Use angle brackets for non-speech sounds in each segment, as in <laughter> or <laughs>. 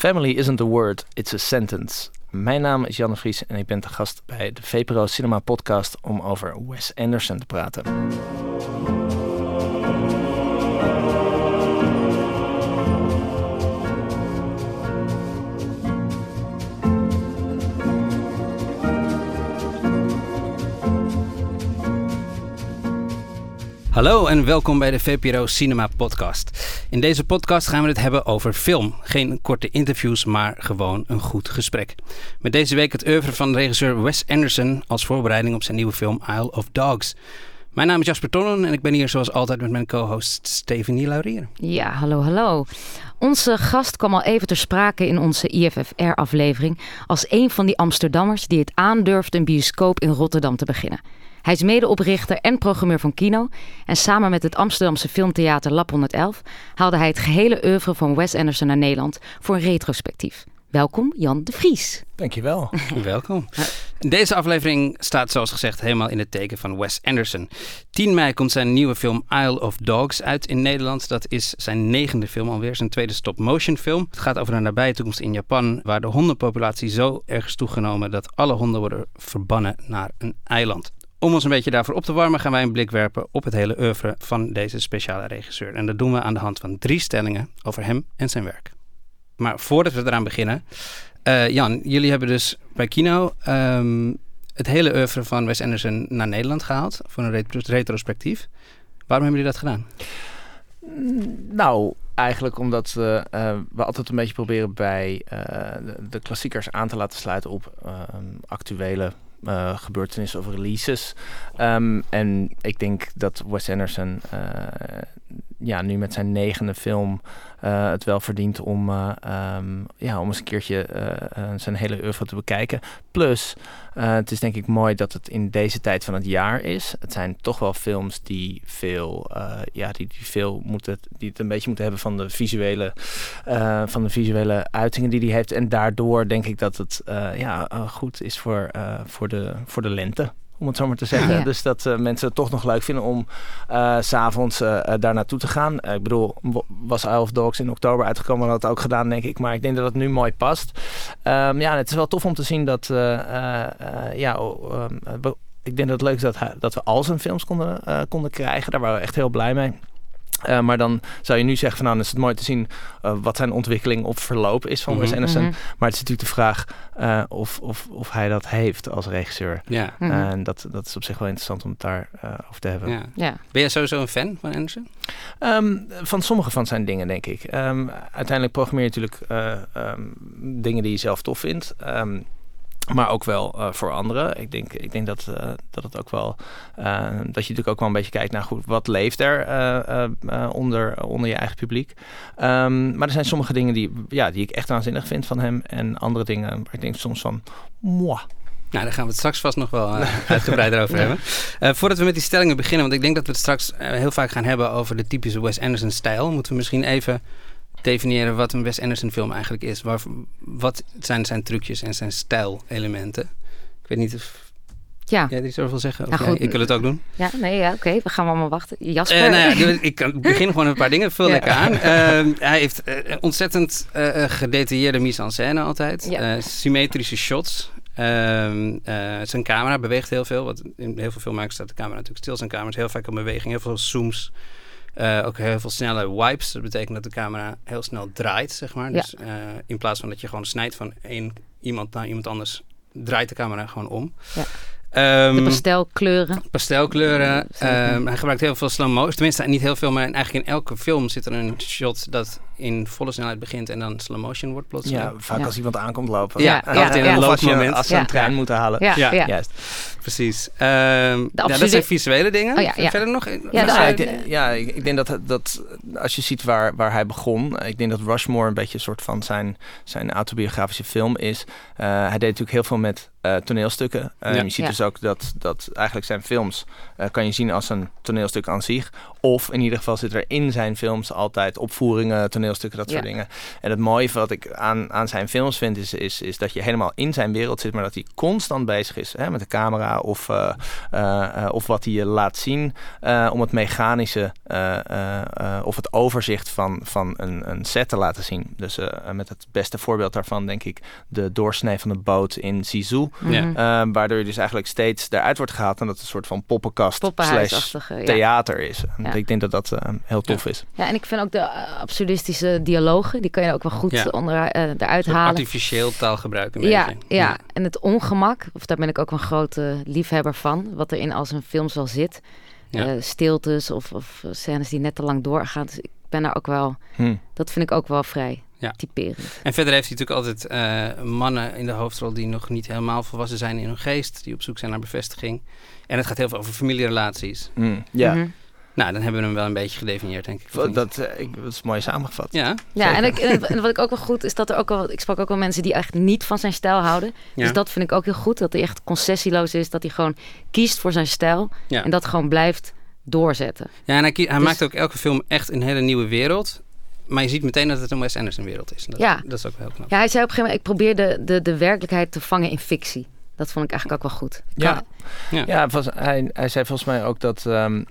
Family isn't a word, it's a sentence. Mijn naam is Janne Vries en ik ben te gast bij de VPRO Cinema Podcast om over Wes Anderson te praten. Hallo en welkom bij de VPRO Cinema Podcast. In deze podcast gaan we het hebben over film. Geen korte interviews, maar gewoon een goed gesprek. Met deze week het oeuvre van regisseur Wes Anderson als voorbereiding op zijn nieuwe film Isle of Dogs. Mijn naam is Jasper Tonnen en ik ben hier zoals altijd met mijn co-host Stephanie Laurier. Ja, hallo, hallo. Onze gast kwam al even ter sprake in onze IFFR-aflevering als een van die Amsterdammers die het aandurfde een bioscoop in Rotterdam te beginnen. Hij is medeoprichter en programmeur van Kino. En samen met het Amsterdamse filmtheater Lab 111 haalde hij het gehele oeuvre van Wes Anderson naar Nederland voor een retrospectief. Welkom Jan de Vries. Dankjewel. <laughs> Welkom. Deze aflevering staat zoals gezegd helemaal in het teken van Wes Anderson. 10 mei komt zijn nieuwe film Isle of Dogs uit in Nederland. Dat is zijn negende film alweer, zijn tweede stop-motion film. Het gaat over een nabije toekomst in Japan waar de hondenpopulatie zo erg is toegenomen dat alle honden worden verbannen naar een eiland. Om ons een beetje daarvoor op te warmen gaan wij een blik werpen op het hele oeuvre van deze speciale regisseur. En dat doen we aan de hand van drie stellingen over hem en zijn werk. Maar voordat we eraan beginnen, uh, Jan, jullie hebben dus bij Kino um, het hele oeuvre van Wes Anderson naar Nederland gehaald voor een retrospectief. Waarom hebben jullie dat gedaan? Nou, eigenlijk omdat uh, we altijd een beetje proberen bij de, de, klassiekers aan te laten sluiten op actuele uh, gebeurtenissen of releases. Um, en ik denk dat Wes Anderson uh, ja, nu met zijn negende film uh, het wel verdient om, um, ja, om eens een keertje zijn hele oeuvre te bekijken. Plus, het is denk ik mooi dat het in deze tijd van het jaar is. Het zijn toch wel films die veel, ja, die, die veel moeten, die het een beetje moeten hebben van de visuele, van de visuele uitingen die hij heeft. En daardoor denk ik dat het ja, goed is voor, voor de, voor de lente om het zo maar te zeggen. Dus dat uh, mensen het toch nog leuk vinden om uh, s'avonds uh, daar naartoe te gaan. ik bedoel, was Isle of Dogs in oktober uitgekomen, had het ook gedaan, denk ik. Maar ik denk dat het nu mooi past. Um, ja, het is wel tof om te zien dat, ja, um, ik denk dat het leuk is dat, dat we al zijn films konden, konden krijgen. Daar waren we echt heel blij mee. Uh, maar dan zou je nu zeggen van nou, dan is het mooi te zien uh, wat zijn ontwikkeling of verloop is van mm -hmm. Wes Anderson. Mm -hmm. Maar het is natuurlijk de vraag uh, of, of, of hij dat heeft als regisseur. Ja. Mm -hmm. En dat, dat is op zich wel interessant om het daar over te hebben. Ja. ja. Ben jij sowieso een fan van Anderson? Um, van sommige van zijn dingen, denk ik. Um, uiteindelijk programmeer je natuurlijk um, dingen die je zelf tof vindt. Maar ook wel uh, voor anderen. Ik denk, ik denk dat, uh, dat het ook wel. Uh, dat je natuurlijk ook wel een beetje kijkt naar goed, wat leeft er onder, onder je eigen publiek. Um, maar er zijn sommige dingen die, ja, die ik echt waanzinnig vind van hem. En andere dingen waar ik denk soms van. Mwah. Nou, daar gaan we het straks vast nog wel uitgebreider over <laughs> hebben. voordat we met die stellingen beginnen, want ik denk dat we het straks heel vaak gaan hebben over de typische Wes Anderson stijl, moeten we misschien even definiëren wat een Wes Anderson film eigenlijk is. Waar, wat zijn zijn trucjes en zijn stijlelementen? Ik weet niet of ja. jij iets over wil zeggen. Ja, goed. ik wil het ook doen. Ja, nee, ja, oké. We gaan allemaal wachten. Jasper? Uh, nou ja, ik begin gewoon een paar dingen. Vul ja. lekker aan. Uh, hij heeft uh, ontzettend gedetailleerde mise-en-scène altijd. Symmetrische shots. Ehm, zijn camera beweegt heel veel. Wat in heel veel filmmakers staat de camera natuurlijk stil. Zijn camera is heel vaak in beweging. Heel veel zooms. Uh, ook heel veel snelle wipes. Dat betekent dat de camera heel snel draait, zeg maar. Ja. Dus uh, in plaats van dat je gewoon snijdt van één iemand naar iemand anders, draait de camera gewoon om. Ja. Um, de pastelkleuren. Pastelkleuren. Um, hij gebruikt heel veel slow motion. Tenminste, niet heel veel, maar eigenlijk in elke film zit er een shot dat in volle snelheid begint en dan slow motion wordt plotseling. Ja, vaak als iemand aankomt lopen. Ja, ja, ja in een loopmoment. Als ze een trein moeten halen. Ja, ja. juist. Precies. Um, ja, dat zijn visuele dingen. Oh, ja, Verder nog? Ja, nou, ik, ja ik, ik, denk dat, dat als je ziet waar, waar hij begon, ik denk dat Rushmore een beetje een soort van zijn, zijn autobiografische film is. Uh, hij deed natuurlijk heel veel met uh, toneelstukken. Uh, ja. Je ziet dus ook dat, dat eigenlijk zijn films uh, kan je zien als een toneelstuk aan zich. Of in ieder geval zit er in zijn films altijd opvoeringen, toneelstukjes toneelstukken, dat soort dingen. En het mooie wat ik aan, aan zijn films vind, is, is, is dat je helemaal in zijn wereld zit, maar dat hij constant bezig is hè, met de camera of, eh, eh, eh, of wat hij je laat zien eh, om het mechanische eh, eh, eh, of het overzicht van, van een, een set te laten zien. Dus eh, met het beste voorbeeld daarvan denk ik de doorsnee van de boot in Zizou. Ja. Waardoor je dus eigenlijk steeds eruit wordt gehaald en dat het een soort van poppenkast slash Poppenhuisachtige, ja. theater is. En Ja. Ik denk dat dat eh, heel tof is. Ja, en ik vind ook de eh, dialogen, die kan je ook wel goed Ja. onder, eh, eruit halen. artificieel taalgebruik een Ja, beetje. ja, en het ongemak, of daar ben ik ook wel een grote liefhebber van, wat er in al zijn films wel zit. Ja. Eh, stiltes of, of scènes die net te lang doorgaan. Dus ik ben daar ook wel, Hm. dat vind ik ook wel vrij Ja. typerend. En verder heeft hij natuurlijk altijd eh, mannen in de hoofdrol die nog niet helemaal volwassen zijn in hun geest, die op zoek zijn naar bevestiging. En het gaat heel veel over familierelaties. Hm. Ja, Mhm. Nou, dan hebben we hem wel een beetje gedefinieerd, denk ik. niet? dat, eh, ik, dat is mooi samengevat. Ja, Ja, en, ik, en wat ik ook wel goed is dat er ook wel, ik sprak ook wel mensen die echt niet van zijn stijl houden. ja. Dus dat vind ik ook heel goed, dat hij echt concessieloos is, dat hij gewoon kiest voor zijn stijl Ja. en dat gewoon blijft doorzetten. ja, en hij, kie- hij Dus- maakt ook elke film echt een hele nieuwe wereld. Maar je ziet meteen dat het een Wes Anderson wereld is. Dat, Ja. dat is ook wel heel knap. Ja, hij zei op een gegeven moment, ik probeer de, de, de werkelijkheid te vangen in fictie. Dat vond ik eigenlijk ook wel goed. Ik Ja. kan- Ja. Ja, het was, hij, hij zei volgens mij ook dat, ehm,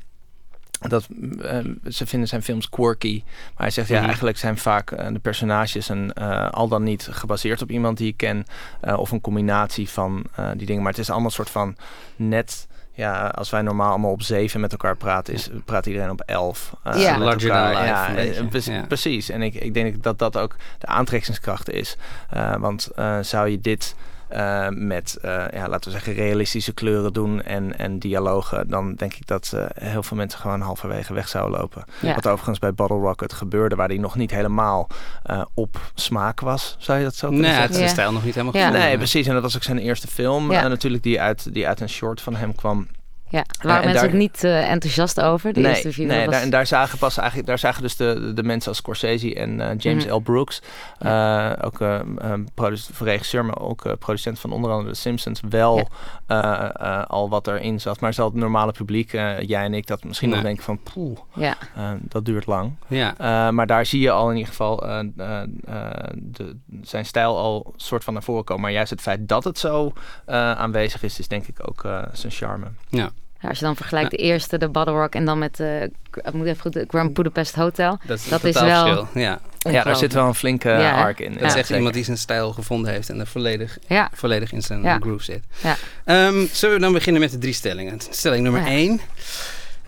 dat ehm, ze vinden zijn films quirky. Maar hij zegt ja, Mhm. eigenlijk zijn vaak eh, de personages een, eh, al dan niet gebaseerd op iemand die ik ken. eh, of een combinatie van eh, die dingen. Maar het is allemaal een soort van net. Ja, als wij normaal allemaal op zeven met elkaar praten, is, praat iedereen op elf. eh, Ja. Larger elkaar. than life, Ja, een beetje. eh, pre- Ja. precies. En ik, ik denk dat dat ook de aantrekkingskracht is. Eh, want eh, zou je dit eh, met, eh, ja, laten we zeggen, realistische kleuren doen en, en dialogen, dan denk ik dat eh, heel veel mensen gewoon halverwege weg zouden lopen. Ja. Wat overigens bij Bottle Rocket gebeurde, waar die nog niet helemaal eh, op smaak was, zou je dat zo kunnen Nee, zeggen? had zijn Ja. stijl nog niet helemaal Ja. Nee, precies. En dat was ook zijn eerste film Ja. natuurlijk, die uit, die uit een short van hem kwam. Ja, daar waren en mensen daar- ook niet eh, enthousiast over. De nee, eerste video nee was... daar, en daar zagen pas eigenlijk, daar zagen dus de, de, mensen als Scorsese en eh, James Mhm. L. Brooks, eh, ook eh, een produ- regisseur, maar ook eh, producent van onder andere The Simpsons, wel eh, eh, al wat erin zat. Maar zal het normale publiek, eh, jij en ik, dat misschien Nee. nog denken van, poeh, Ja, eh, dat duurt lang. Ja. Eh, maar daar zie je al in ieder geval eh, eh, eh, de, zijn stijl al soort van naar voren komen. Maar juist het feit dat het zo eh, aanwezig is, is denk ik ook eh, zijn charme. ja, Ja, als je dan vergelijkt de eerste, de Battle Rock, en dan met eh, ik moet even goed, de Grand Budapest Hotel. dat is, Dat wel- verschil. Ja. Ja, daar zit wel een flinke Ja, arc in. Dat Ja, is echt iemand die zijn stijl gevonden heeft en er volledig, Ja, volledig in zijn Ja. groove zit. Ja. Ehm, zullen we dan beginnen met de drie stellingen? Stelling nummer Ja. één.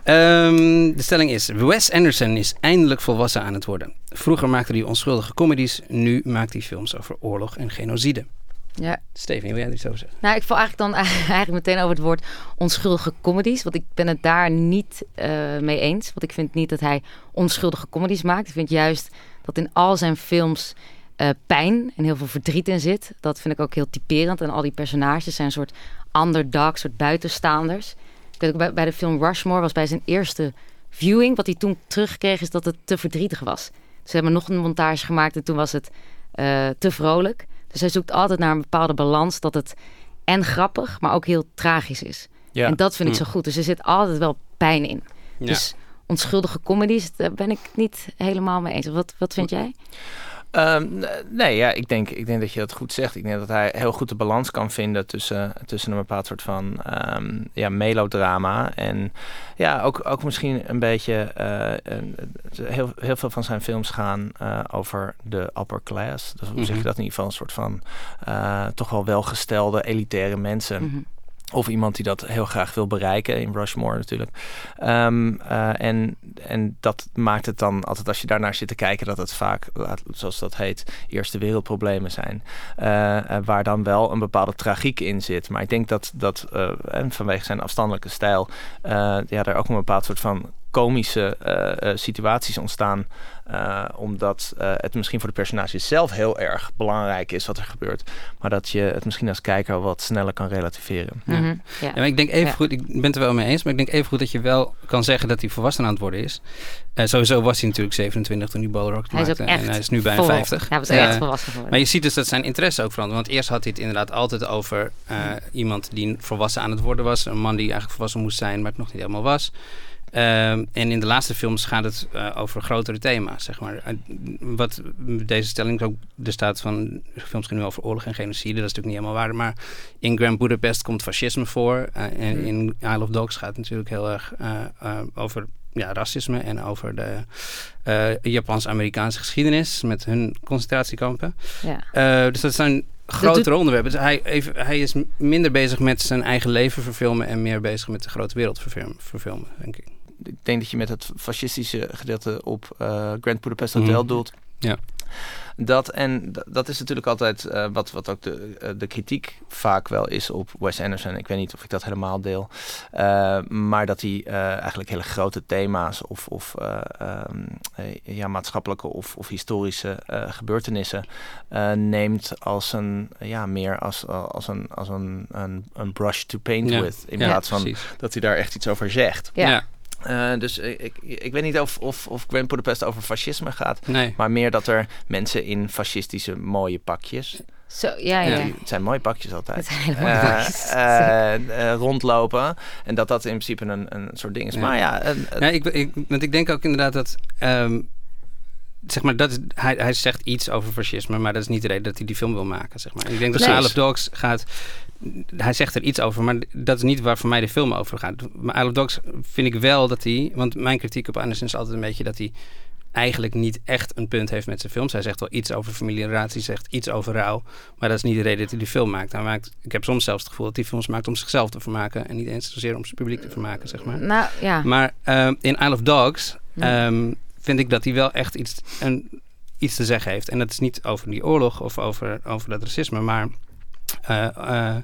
Ehm, de stelling is: Wes Anderson is eindelijk volwassen aan het worden. Vroeger maakte hij onschuldige comedies, nu maakt hij films over oorlog en genocide. Ja. Steven, wil jij er iets over zeggen? Nou, ik val eigenlijk dan <laughs> eigenlijk meteen over het woord onschuldige comedies. Want ik ben het daar niet eh, mee eens. Want ik vind niet dat hij onschuldige comedies maakt. Ik vind juist dat in al zijn films eh, pijn en heel veel verdriet in zit. Dat vind ik ook heel typerend. En al die personages zijn een soort underdogs, soort buitenstaanders. Ik weet ook bij, bij de film Rushmore was bij zijn eerste viewing. Wat hij toen terugkreeg is dat het te verdrietig was. Ze hebben nog een montage gemaakt en toen was het eh, te vrolijk. Dus hij zoekt altijd naar een bepaalde balans dat het en grappig, maar ook heel tragisch is. Ja. En dat vind ik Hm. zo goed. Dus er zit altijd wel pijn in. Ja. Dus onschuldige comedies, daar ben ik niet helemaal mee eens. Wat, wat vind jij? Ehm, nee, ja, ik denk, ik denk dat je dat goed zegt. Ik denk dat hij heel goed de balans kan vinden tussen, tussen een bepaald soort van ehm, ja, melodrama. En ja, ook, ook misschien een beetje. eh, een- heel, heel veel van zijn films gaan eh, over de upper class. Dus hoe zeg je Mhm. dat in ieder geval? Een soort van eh, toch wel welgestelde, elitaire mensen. Mhm. Of iemand die dat heel graag wil bereiken, in Rushmore natuurlijk. Ehm, eh, en, en dat maakt het dan altijd, als je daarnaar zit te kijken, dat het vaak, zoals dat heet, eerste wereldproblemen zijn. Eh, eh, waar dan wel een bepaalde tragiek in zit. Maar ik denk dat, dat en vanwege zijn afstandelijke stijl, ja, er ook een bepaald soort van komische eh, eh, situaties ontstaan. eh, omdat eh, het misschien voor de personages zelf heel erg belangrijk is wat er gebeurt. Maar dat je het misschien als kijker wat sneller kan relativeren. Mhm. Ja. Ja, maar ik denk even Ja. goed, ik ben het er wel mee eens, maar ik denk even goed dat je wel kan zeggen dat hij volwassen aan het worden is. Eh, sowieso was hij natuurlijk 27 toen hij Ballrock Hij is maakte ook echt en hij is nu bijna vol- 50. Ja, hij was echt volwassen geworden. Maar je ziet dus dat zijn interesse ook verandert. Want eerst had hij het inderdaad altijd over eh, iemand die volwassen aan het worden was. Een man die eigenlijk volwassen moest zijn, maar het nog niet helemaal was. Ehm, en in de laatste films gaat het uh, over grotere thema's, zeg maar. wat deze stelling ook er staat van films gaan nu over oorlog en genocide, dat is natuurlijk niet helemaal waar. Maar in Grand Budapest komt fascisme voor. Uh, en hmm. in Isle of Dogs gaat het natuurlijk heel erg over ja, racisme en over de uh, Japans-Amerikaanse geschiedenis met hun concentratiekampen. Ja. Uh, dus dat zijn grotere onderwerpen. Dus hij, even, hij is minder bezig met zijn eigen leven verfilmen en meer bezig met de grote wereld verfilmen, denk ik. Ik denk dat je met het fascistische gedeelte op uh, Grand Budapest Hotel mm. doelt. Ja. Dat, en dat is natuurlijk altijd uh, wat, wat ook de, uh, de kritiek vaak wel is op Wes Anderson. Ik weet niet of ik dat helemaal deel. Uh, maar dat hij eigenlijk hele grote thema's of, of um, ja, maatschappelijke of, of historische gebeurtenissen neemt als een, ja, meer als, als, een, als een, een, een brush to paint ja. with. In ja, plaats van precies. dat hij daar echt iets over zegt. ja. Uh, dus ik, ik weet niet of, of, of Grand Budapest over fascisme gaat. Nee. Maar meer dat er mensen in fascistische mooie pakjes. Zo, ja, ja. Het zijn mooie pakjes altijd. Het zijn hele mooie uh, pakjes. uh, rondlopen. En dat dat in principe een, een soort ding is. Ja. Maar ja. nee, ik, ik, want ik denk ook inderdaad dat. Um, zeg maar, dat hij, hij zegt iets over fascisme, maar dat is niet de reden dat hij die film wil maken. Zeg maar. En ik denk dat. Isle of Dogs gaat hij zegt er iets over, maar dat is niet waar voor mij de film over gaat. Maar Isle of Dogs vind ik wel dat hij... Want mijn kritiek op Anderson is altijd een beetje dat hij eigenlijk niet echt een punt heeft met zijn films. Hij zegt wel iets over familierelatie, zegt iets over rouw. Maar dat is niet de reden dat hij die film maakt. Hij maakt ik heb soms zelfs het gevoel dat hij films maakt om zichzelf te vermaken. En niet eens zozeer om zijn publiek te vermaken, zeg maar. Nou, ja. Maar uh, in Isle of Dogs um, vind ik dat hij wel echt iets, een, iets te zeggen heeft. En dat is niet over die oorlog of over, over dat racisme, maar... Uh, uh,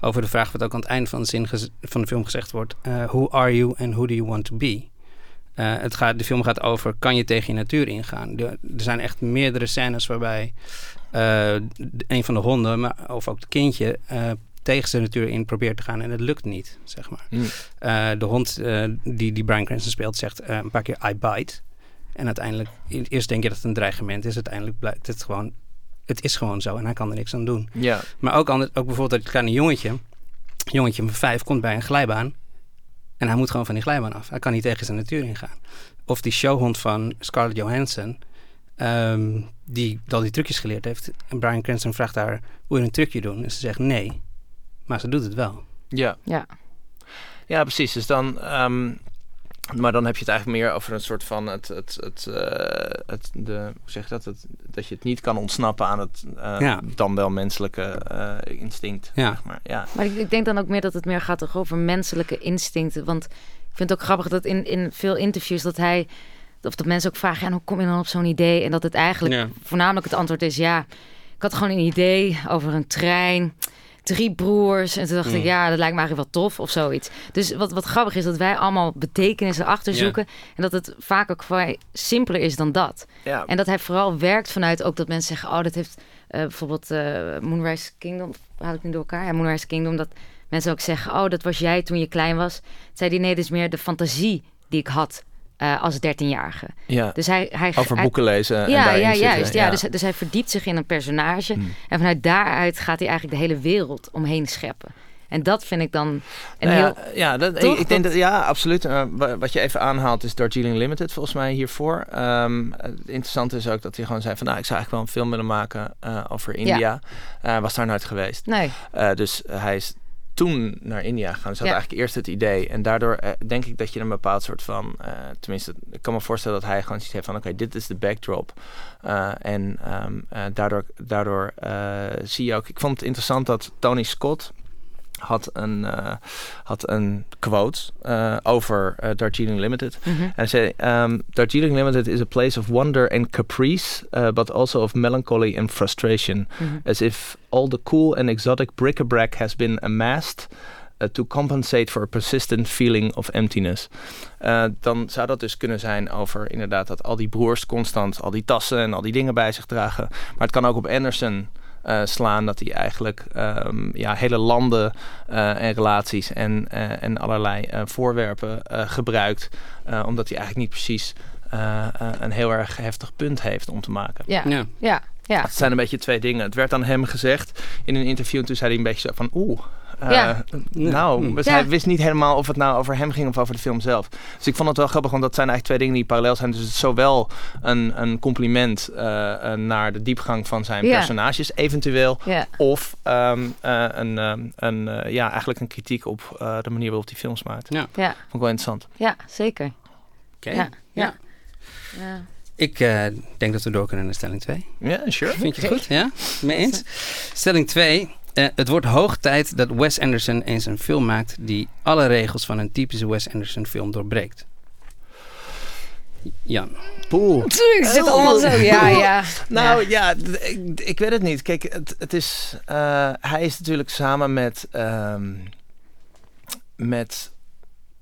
over de vraag wat ook aan het eind van de, zin van de film gezegd wordt. Uh, who are you and who do you want to be? Het gaat, de film gaat over, kan je tegen je natuur ingaan? De, er zijn echt meerdere scènes waarbij een van de honden, maar, of ook het kindje, tegen zijn natuur in probeert te gaan en het lukt niet, zeg maar. Mm. de hond die, die Brian Cranston speelt zegt een paar keer I bite. En uiteindelijk, eerst denk je dat het een dreigement is, uiteindelijk blijkt het gewoon het is gewoon zo en hij kan er niks aan doen. Ja. Maar ook, anders, ook bijvoorbeeld dat kleine jongetje, jongetje van vijf, komt bij een glijbaan en hij moet gewoon van die glijbaan af. Hij kan niet tegen zijn natuur ingaan. Of die showhond van Scarlett Johansson, um, die al die trucjes geleerd heeft. En Brian Cranston vraagt haar, wil je een trucje doen? En ze zegt nee, maar ze doet het wel. Ja. Ja, ja precies. Dus dan... Um, maar dan heb je het eigenlijk meer over een soort van het, het, het, uh, het de, hoe zeg je dat? Het, dat je het niet kan ontsnappen aan het uh, ja. dan wel menselijke uh, instinct. Ja. Zeg maar. Ja. maar ik, ik, denk dan ook meer dat het meer gaat over menselijke instincten. Want ik vind het ook grappig dat in, in veel interviews dat hij, of dat mensen ook vragen, en hoe kom je dan op zo'n idee? En dat het eigenlijk ja. voornamelijk het antwoord is, ja, ik had gewoon een idee over een trein drie broers. En toen dacht Mm. ik, ja, dat lijkt me eigenlijk wel tof of zoiets. Dus wat, wat grappig is, dat wij allemaal betekenissen achterzoeken. En dat het vaak ook vrij simpeler is dan dat. En dat hij vooral werkt vanuit ook dat mensen zeggen... oh, dat heeft uh, bijvoorbeeld uh, Moonrise Kingdom... haal ik nu door elkaar? Ja, Moonrise Kingdom, dat mensen ook zeggen... oh, dat was jij toen je klein was. Zei die nee, dat is meer de fantasie die ik had... Uh, als dertienjarige. Ja. Dus hij, hij, Over hij, boeken lezen. Ja, en ja zitten. juist. Ja. Dus, dus hij verdiept zich in een personage. Hmm. En vanuit daaruit gaat hij eigenlijk de hele wereld omheen scheppen. En dat vind ik dan een nou heel... Ja, ja dat, ik, ik denk dat, ja, absoluut. Uh, wat je even aanhaalt is Darjeeling Limited volgens mij hiervoor. Um, het interessante is ook dat hij gewoon zei van... nou, ik zou eigenlijk wel een film willen maken uh, over India. Ja. Uh, was daar nooit geweest. Nee. dus hij is toen naar India gegaan. Dus had Ja. eigenlijk eerst het idee. En daardoor eh, denk ik dat je een bepaald soort van... eh, tenminste, ik kan me voorstellen dat hij gewoon zoiets heeft van... oké, dit is de backdrop. Uh, en um, uh, daardoor, daardoor zie je ook... Ik vond het interessant dat Tony Scott had een, uh, had een quote uh, over uh, Darjeeling Limited. Mhm. En hij zei: um, Darjeeling Limited is a place of wonder and caprice, but also of melancholy and frustration, Mhm. as if all the cool and exotic bric-a-brac has been amassed. To compensate for a persistent feeling of emptiness. Dan zou dat dus kunnen zijn over inderdaad dat al die broers constant al die tassen en al die dingen bij zich dragen. Maar het kan ook op Anderson uh, slaan dat hij eigenlijk um, ja, hele landen uh, en relaties en, uh, en allerlei voorwerpen gebruikt. omdat hij eigenlijk niet precies een heel erg heftig punt heeft om te maken. Ja, ja. ja. ja. Het zijn een beetje twee dingen. Het werd aan hem gezegd in een interview en toen zei hij een beetje zo van oeh, eh, Ja. nou, Hm. dus Ja. hij wist niet helemaal of het nou over hem ging of over de film zelf. Dus ik vond het wel grappig, want dat zijn eigenlijk twee dingen die parallel zijn. Dus het is zowel een, een compliment eh, eh, naar de diepgang van zijn Ja. personages, eventueel. Ja. Of ehm, eh, een, ehm, een, eh, ja, eigenlijk een kritiek op eh, de manier waarop hij films maakt. Ja. Ja. Vond ik wel interessant. ja, zeker. Oké. Ja. Ja. Ja. Ik eh, denk dat we door kunnen naar stelling 2. Ja, sure. Vind je het goed? Ja? Mee eens? Stelling 2. Het wordt hoog tijd dat Wes Anderson eens een film maakt die alle regels van een typische Wes Anderson film doorbreekt. Jan. Poeh. Ik zit allemaal zo. Ja, ja. Nou ja, ik weet het niet. Kijk, het, het is, eh, hij is natuurlijk samen met, ehm, met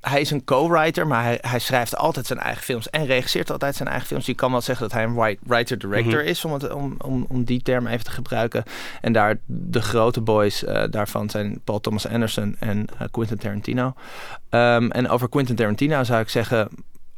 hij is een co-writer, maar hij, hij schrijft altijd zijn eigen films en regisseert altijd zijn eigen films. Je kan wel zeggen dat hij een wri- writer-director Mhm. is, om, het, om, om, om die term even te gebruiken. En daar de grote boys eh, daarvan zijn Paul Thomas Anderson en eh, Quentin Tarantino. Ehm, en over Quentin Tarantino zou ik zeggen,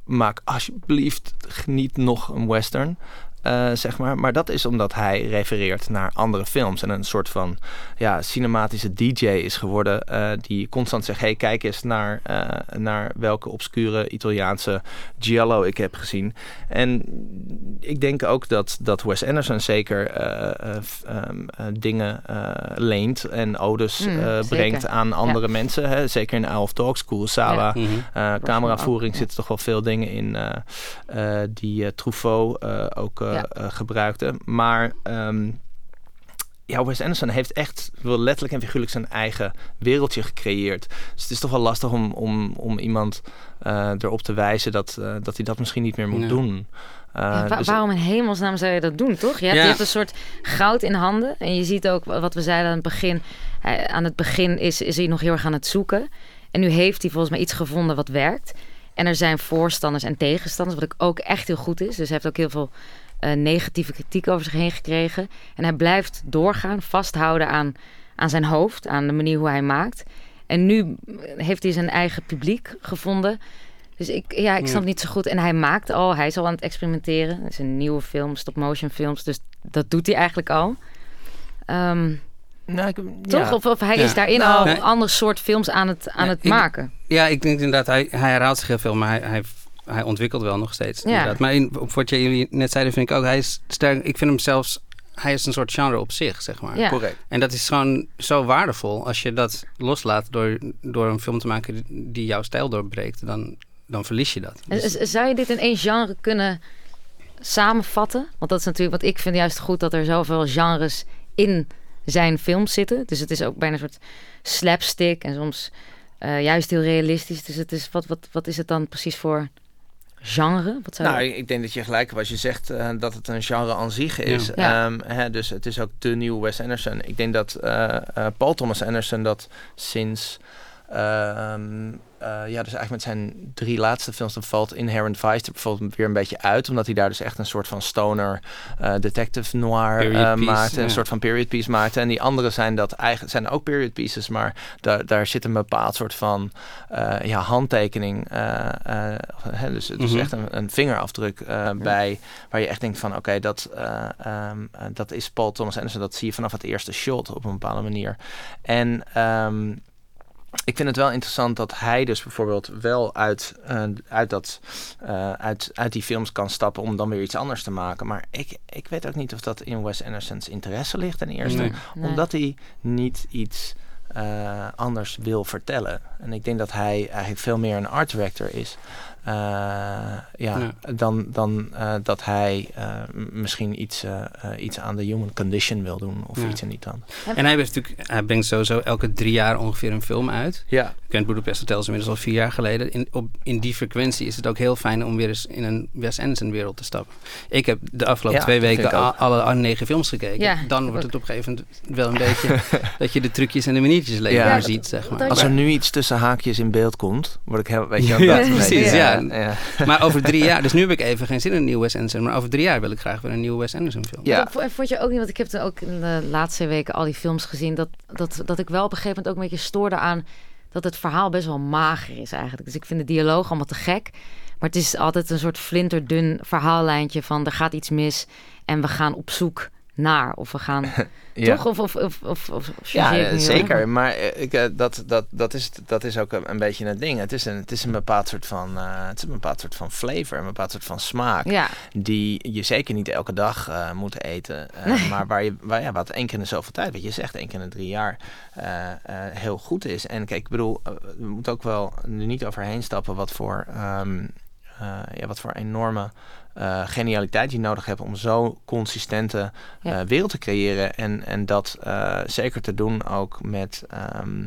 maak alsjeblieft niet nog een western. Eh, zeg maar. Maar dat is omdat hij refereert naar andere films. En een soort van ja, cinematische DJ is geworden. eh, die constant zegt: hey, kijk eens naar, eh, naar welke obscure Italiaanse giallo ik heb gezien. En ik denk ook dat, dat Wes Anderson zeker eh, eh, f- ehm, eh, dingen eh, leent en odes Mm, eh, zeker. brengt aan andere mensen. Hè? Zeker in Isle of Dogs, Kurosawa. Mhm. Eh, cameravoering ja. zitten toch wel veel dingen in eh, eh, die Truffaut eh, ook eh, Ja. eh, gebruikte. Maar ehm, ja, Wes Anderson heeft echt wel letterlijk en figuurlijk zijn eigen wereldje gecreëerd. Dus het is toch wel lastig om, om, om iemand eh, erop te wijzen dat, eh, dat hij dat misschien niet meer moet doen. Eh, Ja, wa- dus- waarom in hemelsnaam zou je dat doen, toch? Je hebt, Ja. je hebt een soort goud in handen. En je ziet ook wat we zeiden aan het begin. Hij- aan het begin is, is hij nog heel erg aan het zoeken. En nu heeft hij volgens mij iets gevonden wat werkt. En er zijn voorstanders en tegenstanders, wat ook, ook echt heel goed is. Dus hij heeft ook heel veel eh, negatieve kritiek over zich heen gekregen. En hij blijft doorgaan, vasthouden aan, aan zijn hoofd, aan de manier hoe hij maakt. En nu heeft hij zijn eigen publiek gevonden. Dus ik, ja, ik snap niet zo goed. En hij maakt al, hij is al aan het experimenteren. Het is een nieuwe film, stop-motion films. Dus dat doet hij eigenlijk al. Ehm, nou, ik, toch? ja. Of, of hij Ja. is daarin Nou, al nee. een ander soort films aan het, aan Ja, het ik- maken. Ja, ik denk inderdaad, hij, hij herhaalt zich heel veel, maar hij, hij, hij ontwikkelt wel nog steeds. Ja. Inderdaad. Maar in, op wat jullie net zeiden, vind ik ook, hij is sterk. Ik vind hem zelfs, hij is een soort genre op zich, zeg maar. Ja. Correct. En dat is gewoon zo waardevol als je dat loslaat door, door een film te maken die, jouw stijl doorbreekt. Dan, dan verlies je dat. Dus- Zou je dit in één genre kunnen samenvatten? Want dat is natuurlijk wat ik vind juist goed dat er zoveel genres in zijn films zitten. Dus het is ook bijna een soort slapstick en soms eh, juist heel realistisch. Dus het is, wat, wat, wat is het dan precies voor genre? Wat zou Nou, ik ik denk dat je gelijk hebt als je zegt eh, dat het een genre aan zich is. Ja. Ehm, hè, dus het is ook de nieuwe Wes Anderson. Ik denk dat eh, eh, Paul Thomas Anderson dat sinds... ehm, eh, ja, dus eigenlijk met zijn drie laatste films, dan valt Inherent Vice er bijvoorbeeld weer een beetje uit. Omdat hij daar dus echt een soort van stoner eh, detective noir eh, maakte. Een soort van period piece maakte. En die andere zijn dat eigenlijk zijn ook period pieces, maar daar, daar zit een bepaald soort van eh, ja, handtekening. eh, eh, hè, dus het is Mhm. echt een, een vingerafdruk eh, bij waar je echt denkt van oké, dat, eh, ehm, eh, dat is Paul Thomas Anderson. Dat zie je vanaf het eerste shot op een bepaalde manier. En ehm, ik vind het wel interessant dat hij dus bijvoorbeeld wel uit, eh, uit, dat, eh, uit, uit die films kan stappen om dan weer iets anders te maken. Maar ik, ik weet ook niet of dat in Wes Anderson's interesse ligt ten eerste. Nee. Nee. Omdat hij niet iets eh, anders wil vertellen. En ik denk dat hij eigenlijk veel meer een art director is. Eh, ja, Ja. Dan, dan eh, dat hij eh, misschien iets, iets aan de human condition wil doen. Of Ja. iets in die trant. En hij, heeft natuurlijk, hij brengt sowieso elke drie jaar ongeveer een film uit. Ja, Grand Budapest Hotel is inmiddels al vier jaar geleden. In, op, in die frequentie is het ook heel fijn om weer eens in een Wes Anderson wereld te stappen. Ik heb de afgelopen Ja, twee weken alle negen films gekeken. Ja, Dan wordt ook. het op een gegeven moment wel een <laughs> beetje dat je de trucjes en de maniertjes alleen Ja, maar ziet, zeg maar. als er nu iets tussen haakjes in beeld komt, word ik heel, weet je <laughs> Ja, dat precies, ja. ja. <laughs> Maar over drie jaar, dus nu heb ik even geen zin in een nieuwe Wes Anderson, maar over drie jaar wil ik graag weer een nieuwe Wes Anderson film. Ja. Dat vond je ook niet, want ik heb er ook in de laatste weken al die films gezien, dat, dat, dat ik wel op een gegeven moment ook een beetje stoorde aan dat het verhaal best wel mager is eigenlijk. Dus ik vind de dialoog allemaal te gek. Maar het is altijd een soort flinterdun verhaallijntje van er gaat iets mis en we gaan op zoek naar. Of we gaan <laughs> Ja. toch? Of, of, of, of, of Ja, nu zeker. Maar eh, ik, eh, dat, dat, dat, is, dat is ook een, een beetje het ding. Het is een, het is een bepaald soort van, eh, het is een bepaald soort van flavor, een bepaald soort van smaak. Ja, Die je zeker niet elke dag moet eten. Nee. Maar waar je, waar, ja, wat één keer in de zoveel tijd, wat je zegt, één keer in de drie jaar, heel goed is. En kijk, ik bedoel, we moeten ook wel er niet overheen stappen wat voor, ehm, eh, ja, wat voor enorme eh, genialiteit je nodig hebt om zo consistente Ja. eh, wereld te creëren. En, en dat eh, zeker te doen ook met ehm,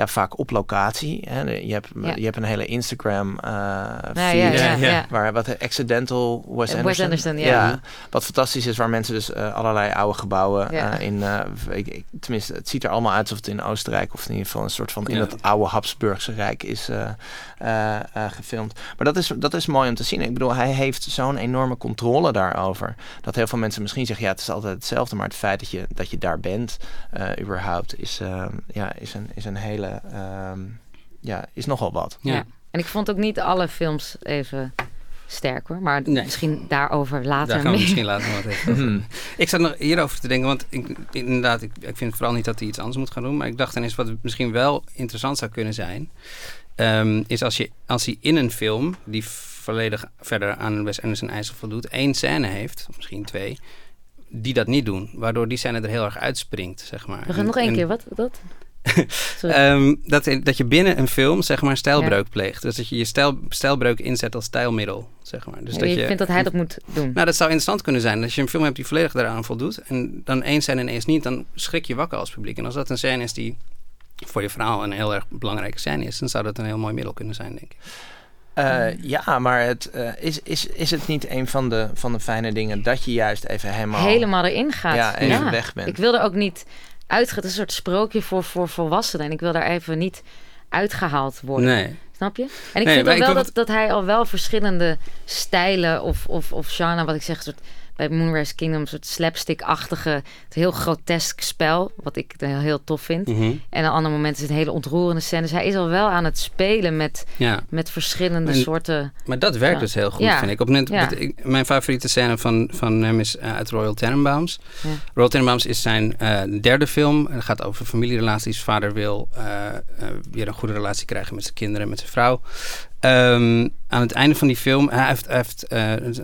ja, vaak op locatie. Hè. Je, hebt, Ja. je hebt een hele Instagram eh ja, feed ja, ja, Ja, ja. ja. Waar wat de Accidental Wes Wes Anderson. Anderson, ja. Wat fantastisch is, waar mensen dus eh, allerlei oude gebouwen Ja. eh, in, eh, ik, ik- tenminste, het ziet er allemaal uit alsof het in Oostenrijk of in ieder geval een soort van in Ja. het oude Habsburgse Rijk is eh, eh, eh, gefilmd. Maar dat is, dat is mooi om te zien. Ik bedoel, hij heeft zo'n enorme controle daarover. Dat heel veel mensen misschien zeggen, ja, het is altijd hetzelfde. Maar het feit dat je, dat je daar bent, eh, überhaupt, is, eh, ja, is, een, is een hele, ehm, ja, is nogal wat. Ja. Ja. En ik vond ook niet alle films even sterk hoor. Maar Nee. misschien daarover later Daar gaan we misschien later wat even Mhm. <laughs> Ik zat nog hierover te denken, want ik, inderdaad, ik, ik vind vooral niet dat hij iets anders moet gaan doen. Maar ik dacht ineens wat misschien wel interessant zou kunnen zijn, ehm, is als, je, als hij in een film, die volledig verder aan Wes Anderson eisen voldoet, één scène heeft, of misschien twee, die dat niet doen. Waardoor die scène er heel erg uitspringt, zeg maar. We gaan En- nog één en- keer. Wat? dat? <laughs> Ehm, dat, dat je binnen een film zeg maar stijlbreuk pleegt. Dus dat je je stijl, stijlbreuk inzet als stijlmiddel, zeg maar. Dus Ja, dat je je vindt dat hij dat moet doen. Nou, dat zou interessant kunnen zijn. Als je een film hebt die volledig daaraan voldoet... en dan één scène ineens niet, dan schrik je wakker als publiek. En als dat een scène is die voor je verhaal een heel erg belangrijke scène is... dan zou dat een heel mooi middel kunnen zijn, denk ik. Eh, ja, maar het, eh, is, is, is het niet een van de, van de fijne dingen dat je juist even helemaal, Helemaal erin gaat. ja, even weg bent? Ik wil er ook niet Het is een soort sprookje voor, voor volwassenen. En ik wil daar even niet uitgehaald worden. Nee. Snap je? En ik Nee, vind ook wel dat, dat hij al wel verschillende stijlen of, of, of genre, wat ik zeg, soort, bij Moonrise Kingdom, een soort slapstick-achtige, het heel grotesk spel, wat ik heel, heel tof vind. Mhm. En aan andere momenten is het hele ontroerende scènes. Hij is al wel aan het spelen met, Ja, met verschillende En- soorten... maar dat werkt Ja. dus heel goed, Ja. vind ik. Op moment, ik- mijn favoriete scène van, van hem is eh, uit Royal Tenenbaums. Royal Tenenbaums is zijn eh, derde film. Het gaat over familierelaties. Vader wil eh, weer een goede relatie krijgen met zijn kinderen en met zijn vrouw. Ehm, aan het einde van die film, hij heeft, hij heeft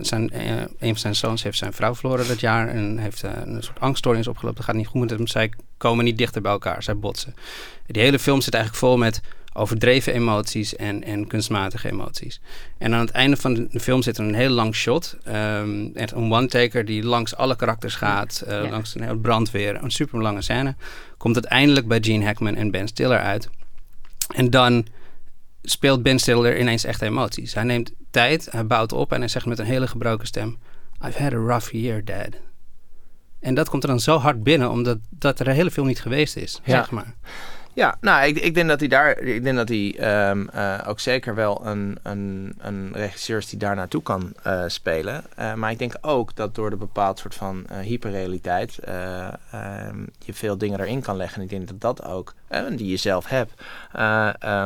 zijn, een van zijn zoons heeft zijn vrouw verloren dat jaar en heeft eh, een soort angststoornis opgelopen. Dat gaat niet goed met hem. Zij komen niet dichter bij elkaar, zij botsen. Die hele film zit eigenlijk vol met overdreven emoties en, en kunstmatige emoties. En aan het einde van de film zit er een heel lang shot. echt een one-taker die langs alle karakters gaat. eh, Ja. Langs een heel brandweer. Een super lange scène. Komt uiteindelijk bij Gene Hackman en Ben Stiller uit. En dan speelt Ben Stiller ineens echt emoties. Hij neemt tijd, hij bouwt op en hij zegt met een hele gebroken stem... I've had a rough year, dad. En dat komt er dan zo hard binnen, omdat dat er hele film niet geweest is, Ja. zeg maar. Ja, nou, ik, ik denk dat hij daar, ik denk dat hij ehm, eh, ook zeker wel een, een, een regisseur is die daar naartoe kan eh, spelen. Eh, maar ik denk ook dat door de bepaald soort van hyperrealiteit eh, ehm, je veel dingen erin kan leggen. En ik denk dat dat ook, die je zelf hebt,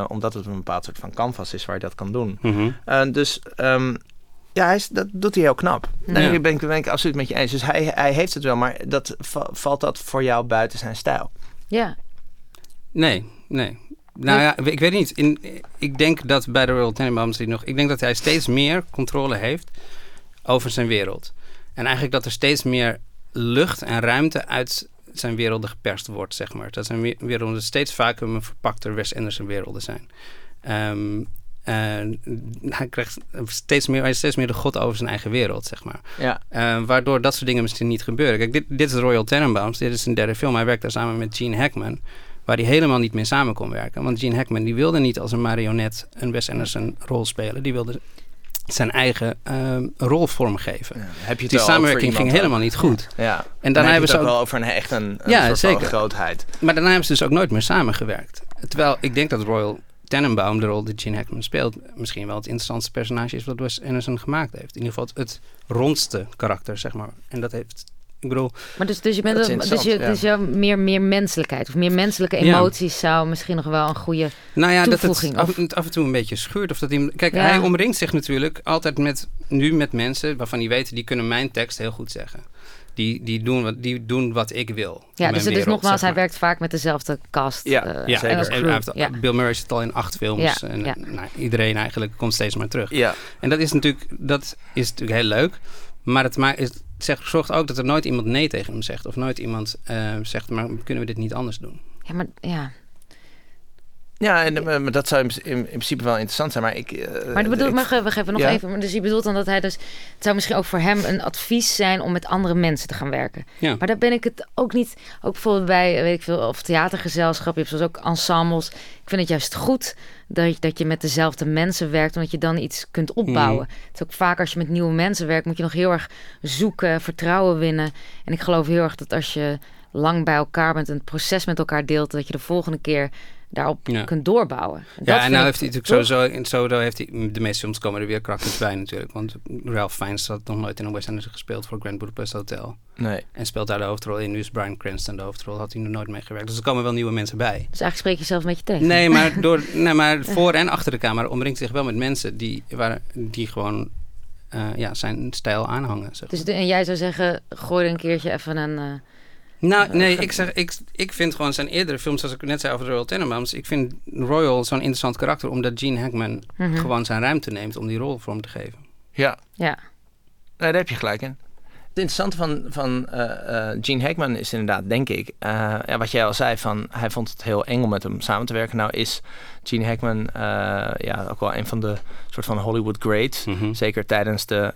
omdat het een bepaald soort van canvas is waar je dat kan doen. Mhm. Dus ehm, ja, hij is, dat doet hij heel knap. Nee, Ja. ik ben, ben ik absoluut met je eens. Dus hij, hij heeft het wel, maar dat, va- valt dat voor jou buiten zijn stijl? Ja, Nee, nee. Nou ja, ik weet niet. In, ik denk dat bij de Royal Tenenbaums die nog... Ik denk dat hij steeds meer controle heeft over zijn wereld. En eigenlijk dat er steeds meer lucht en ruimte uit zijn werelden geperst wordt, zeg maar. Dat zijn we- werelden steeds vaker een verpakter Wes Anderson werelden zijn. Ehm, en hij krijgt steeds meer, hij is steeds meer de god over zijn eigen wereld, zeg maar. Ja. Eh, waardoor dat soort dingen misschien niet gebeuren. Kijk, dit, dit is Royal Tenenbaums. Dit is een derde film. Hij werkt daar samen met Gene Hackman. Waar hij helemaal niet mee samen kon werken. Want Gene Hackman die wilde niet als een marionet een Wes Anderson rol spelen. Die wilde zijn eigen ehm, rol vormgeven. Ja, Heb je het Die samenwerking ging helemaal niet goed. Ja. En En daarna dan hebben hebben ze het ook wel over een echt een, een Ja, soort zeker. grootheid. maar daarna hebben ze dus ook nooit meer samengewerkt. Terwijl ik denk dat Royal Tenenbaum, de rol die Gene Hackman speelt, misschien wel het interessantste personage is wat Wes Anderson gemaakt heeft. In ieder geval het, rondste karakter, zeg maar. En dat heeft, ik bedoel, maar dus, dus je bent een- dus je, dus je meer, meer menselijkheid of meer menselijke Ja. emoties zou misschien nog wel een goede. Nou ja, dat het af, af en toe een beetje schuurt. Of dat hij, kijk, Ja. hij omringt zich natuurlijk altijd met, nu met mensen waarvan hij weet, die kunnen mijn tekst heel goed zeggen. Die, die, doen wat, die doen wat ik wil. Ja, dus het is wereld, nogmaals, zeg hij werkt vaak met dezelfde cast. Ja, eh, Ja, Zeker. en en crew. hij heeft- ja. Bill Murray zit al in acht films. Ja, en ja. Nou, iedereen eigenlijk komt steeds maar terug. Ja, En dat is natuurlijk, dat is natuurlijk heel leuk. Maar het, ma- is, het zegt, zorgt ook dat er nooit iemand nee tegen hem zegt. Of nooit iemand eh, zegt, maar kunnen we dit niet anders doen? Ja, maar ja. Ja en, eh, maar dat zou in, in, in principe wel interessant zijn. Maar ik. eh, Maar, bedoel, ik- mag, wacht even, nog Ja. even. Maar Dus je bedoelt dan dat hij dus... Het zou misschien ook voor hem een advies zijn om met andere mensen te gaan werken. Ja. Maar daar ben ik het ook niet... Ook bijvoorbeeld bij, weet ik veel, of theatergezelschap. Je hebt zoals ook ensembles. Ik vind het juist goed dat je, dat je met dezelfde mensen werkt. Omdat je dan iets kunt opbouwen. Mhm. Het is ook vaak als je met nieuwe mensen werkt... moet je nog heel erg zoeken, vertrouwen winnen. En ik geloof heel erg dat als je lang bij elkaar bent... en het proces met elkaar deelt... dat je de volgende keer daarop Ja. kunt doorbouwen. En dat Ja, en nou heeft hij natuurlijk sowieso, in Sodo heeft hij, de meeste films komen er weer karakters bij natuurlijk. Want Ralph Fiennes had nog nooit in een West Anderson gespeeld voor Grand Budapest Hotel. Nee. En speelt daar de hoofdrol in. Nu is Brian Cranston de hoofdrol, had hij nog nooit mee gewerkt. Dus er komen wel nieuwe mensen bij. Dus eigenlijk spreek je zelf een beetje tegen. Nee, maar, <laughs> door, nee, maar voor en achter de camera omringt hij zich wel met mensen die, waar, die gewoon eh, ja, zijn stijl aanhangen. Zeg. Dus de- en jij zou zeggen, gooi er een keertje even een... eh, Nou, nee, ik, zeg, ik, ik vind gewoon zijn eerdere films, zoals ik net zei over Royal Tenenbaums, ik vind Royal zo'n interessant karakter, omdat Gene Hackman mhm. gewoon zijn ruimte neemt om die rol vorm te geven. Ja, Ja. nee, daar heb je gelijk in. Het interessante van, van eh, eh, Gene Hackman is inderdaad, denk ik, eh, ja, wat jij al zei, van hij vond het heel eng om met hem samen te werken. Nou is Gene Hackman ja, ook wel een van de soort van Hollywood greats. Mhm. Zeker tijdens de,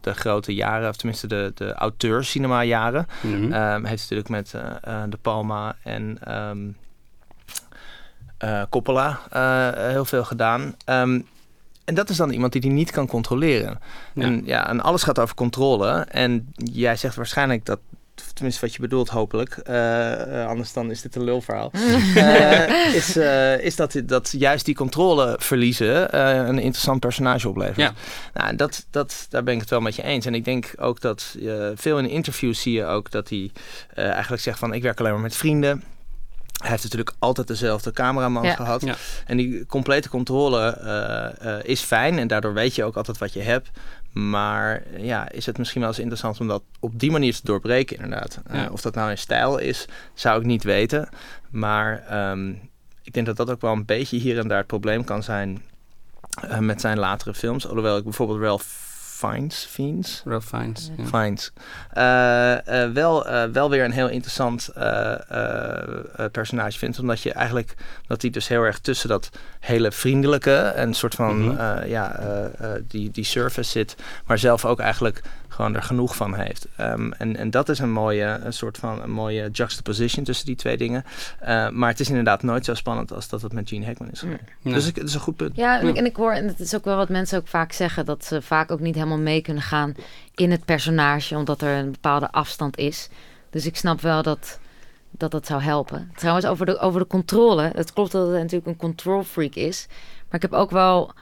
de grote jaren, of tenminste de, de auteurscinema jaren. Ehm, heeft natuurlijk met De Palma en eh, Coppola heel veel gedaan. Ehm, en dat is dan iemand die die niet kan controleren. Ja. En, ja, en alles gaat over controle. En jij zegt waarschijnlijk dat, tenminste wat je bedoelt hopelijk, eh, eh, anders dan is dit een lulverhaal, <laughs> eh, is, eh, is dat, dat juist die controle verliezen een interessant personage oplevert. Ja. Nou, dat, dat, daar ben ik het wel met je eens. En ik denk ook dat veel in interviews zie je ook dat hij eigenlijk zegt van ik werk alleen maar met vrienden. Hij heeft natuurlijk altijd dezelfde cameraman Ja. gehad. Ja. En die complete controle eh, eh, is fijn. En daardoor weet je ook altijd wat je hebt. Maar ja, is het misschien wel eens interessant om dat op die manier te doorbreken, inderdaad. Eh, of dat nou in stijl is, zou ik niet weten. Maar ehm, ik denk dat dat ook wel een beetje hier en daar het probleem kan zijn eh, met zijn latere films. Alhoewel ik bijvoorbeeld Ralph Fiennes, Fiennes, Ralph Fiennes. Ja. Fiennes. Eh, eh, wel, eh, wel weer een heel interessant eh, eh, eh, personage vindt. Omdat je eigenlijk dat hij dus heel erg tussen dat hele vriendelijke en soort van Mhm. eh, ja, eh, eh, die, die service zit. Maar zelf ook eigenlijk gewoon er genoeg van heeft. Ehm, en, en dat is een mooie, een soort van een mooie juxtaposition tussen die twee dingen. Eh, maar het is inderdaad nooit zo spannend als dat het met Gene Hackman is. Nee. Dus ik, het is een goed punt. Ja, en, ik- en ik hoor, en dat is ook wel wat mensen ook vaak zeggen, dat ze vaak ook niet helemaal mee kunnen gaan in het personage, omdat er een bepaalde afstand is. Dus ik snap wel dat dat, dat zou helpen. Trouwens, over de, over de controle. Het klopt dat hij natuurlijk een control freak is. Maar ik heb ook wel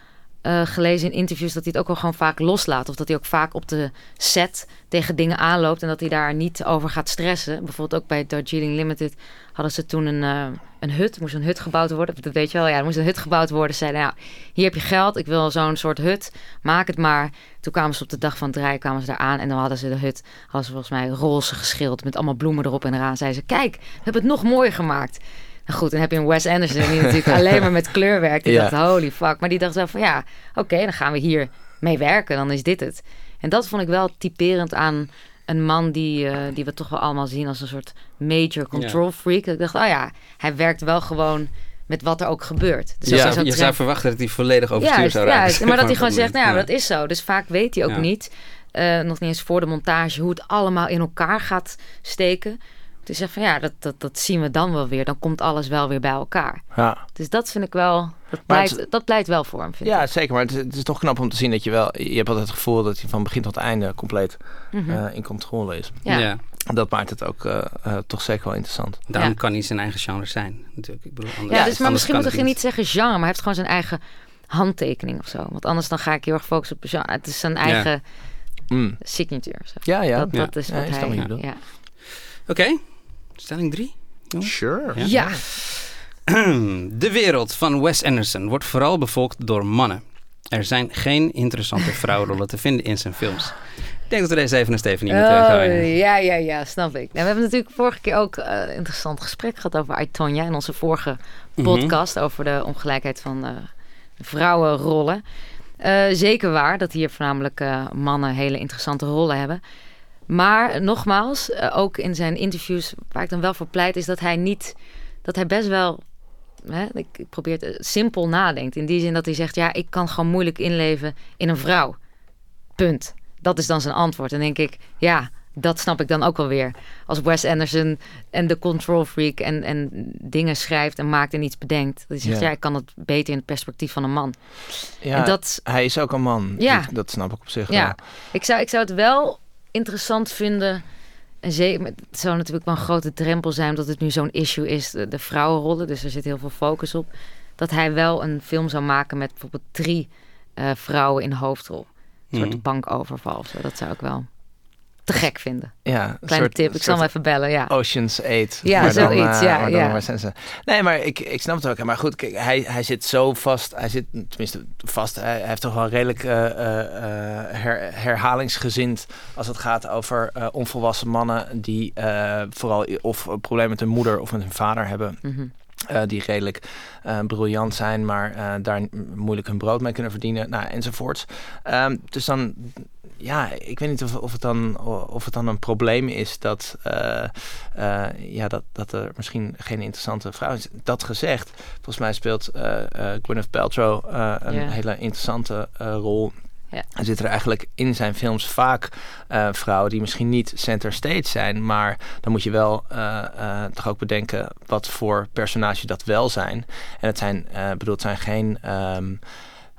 eh, gelezen in interviews dat hij het ook wel gewoon vaak loslaat. Of dat hij ook vaak op de set tegen dingen aanloopt en dat hij daar niet over gaat stressen. Bijvoorbeeld ook bij Darjeeling Limited hadden ze toen een, eh, een hut. Moest een hut gebouwd worden. Dat weet je wel, ja, er moest een hut gebouwd worden. Ze zeiden, nou, hier heb je geld. Ik wil zo'n soort hut. Maak het maar. Toen kwamen ze op de dag van het rijden, kwamen ze daar aan. En dan hadden ze de hut, hadden ze volgens mij roze geschild. Met allemaal bloemen erop en eraan. Zeiden ze, kijk, we hebben het nog mooier gemaakt. Nou goed, dan heb je een Wes Anderson die natuurlijk <laughs> alleen maar met kleur werkt. Die Ja. dacht, holy fuck. Maar die dacht zo van, ja, oké, dan gaan we hier mee werken. Dan is dit het. En dat vond ik wel typerend aan een man die, eh, die we toch wel allemaal zien als een soort major control freak. Ik dacht, oh ja, hij werkt wel gewoon met wat er ook gebeurt. Dus je als zou, hij je zou verwachten dat hij volledig overstuur zou raken. juist. Maar dat <laughs> hij gewoon zegt, nou ja, dat is zo. Dus vaak weet hij ook Ja. niet, eh, nog niet eens voor de montage, hoe het allemaal in elkaar gaat steken. Dus zegt van ja, dat, dat, dat zien we dan wel weer. Dan komt alles wel weer bij elkaar. Ja. Dus dat vind ik wel, dat pleit, het- dat pleit wel voor hem, vind Ja, ik. zeker. Maar het is, het is toch knap om te zien dat je wel... Je hebt altijd het gevoel dat hij van begin tot einde compleet Mhm. eh, in controle is. ja. Ja. Dat maakt het ook eh, eh, toch zeker wel interessant. Daarom Ja. kan hij zijn eigen genre zijn, natuurlijk. Ik bedoel, anders, Ja, dus, maar misschien moet je niet zeggen genre, maar hij heeft gewoon zijn eigen handtekening of zo. Want anders dan ga ik heel erg focussen op genre. Het is zijn eigen Mm. signature. Zo. Ja, ja. dat, ja. dat is Ja, wat is dat hij... wat stelling drie. Sure. Ja. ja. <clears throat> De wereld van Wes Anderson wordt vooral bevolkt door mannen. Er zijn geen interessante vrouwenrollen te vinden in zijn films. Ik denk dat we deze even naar Stephanie Oh, moeten gooien. ja, ja, ja, snap ik. Nou, we hebben natuurlijk vorige keer ook eh, een interessant gesprek gehad over Aitonia in onze vorige Mhm. podcast over de ongelijkheid van eh, vrouwenrollen. Eh, zeker waar dat hier voornamelijk eh, mannen hele interessante rollen hebben. Maar nogmaals, eh, ook in zijn interviews, waar ik dan wel voor pleit, is dat hij niet, dat hij best wel, hè, ik, ik probeer het eh, simpel nadenkt. In die zin dat hij zegt, ja, ik kan gewoon moeilijk inleven in een vrouw. Punt. Dat is dan zijn antwoord. En denk ik, ja, dat snap ik dan ook wel weer. Als Wes Anderson en de control freak en, en dingen schrijft en maakt en iets bedenkt. Dat hij zegt, Ja. ja, ik kan het beter in het perspectief van een man. Ja, en dat, hij is ook een man. Ja. Dat, dat snap ik op zich Ja. wel. ik, zou, ik zou het wel interessant vinden. En zeker, het zou natuurlijk wel een grote drempel zijn, omdat het nu zo'n issue is, de, de vrouwenrollen. Dus er zit heel veel focus op. Dat hij wel een film zou maken met bijvoorbeeld drie eh, vrouwen in hoofdrol. Een soort Mhm. bankoverval of zo. Dat zou ik wel te gek vinden. Ja, Kleine soort- tip, ik zal hem even bellen, ja. Ocean's 8. Ja, maar dan, zoiets, eh, ja, maar ja. Wes Anderson. Nee, maar ik, ik snap het ook. Maar goed, kijk, hij, hij zit zo vast. Hij zit tenminste vast. Hij, hij heeft toch wel redelijk eh, eh, eh, her- herhalingsgezind als het gaat over eh, onvolwassen mannen die eh, vooral of een probleem met hun moeder of met hun vader hebben. Mhm. eh, die redelijk eh, briljant zijn, maar eh, daar moeilijk hun brood mee kunnen verdienen, nou, enzovoorts. Ehm, dus dan, ja, ik weet niet of, of, het dan, of het dan een probleem is dat, eh, eh, ja, dat, dat er misschien geen interessante vrouw is. Dat gezegd, volgens mij speelt eh Gwyneth Paltrow een hele interessante rol. Ja. Er zitten er eigenlijk in zijn films vaak vrouwen die misschien niet center stage zijn, maar dan moet je wel toch ook bedenken wat voor personage dat wel zijn. En het zijn, bedoel, het zijn geen. ehm,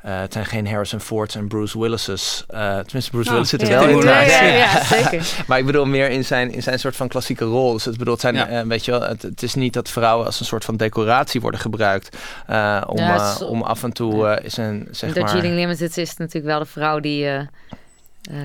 eh, het zijn geen Harrison Fords en Bruce Willis's. eh tenminste, Bruce Nou, Willis zit er ja, wel in. ja, maar- ja, <laughs> ja, zeker. maar ik bedoel meer in zijn, in zijn soort van klassieke rol. Dus het bedoel, het zijn, Ja. eh, weet je wel, het, het is niet dat vrouwen als een soort van decoratie worden gebruikt. eh, om, om af en toe is een, zeg maar... Limited is natuurlijk wel de vrouw die...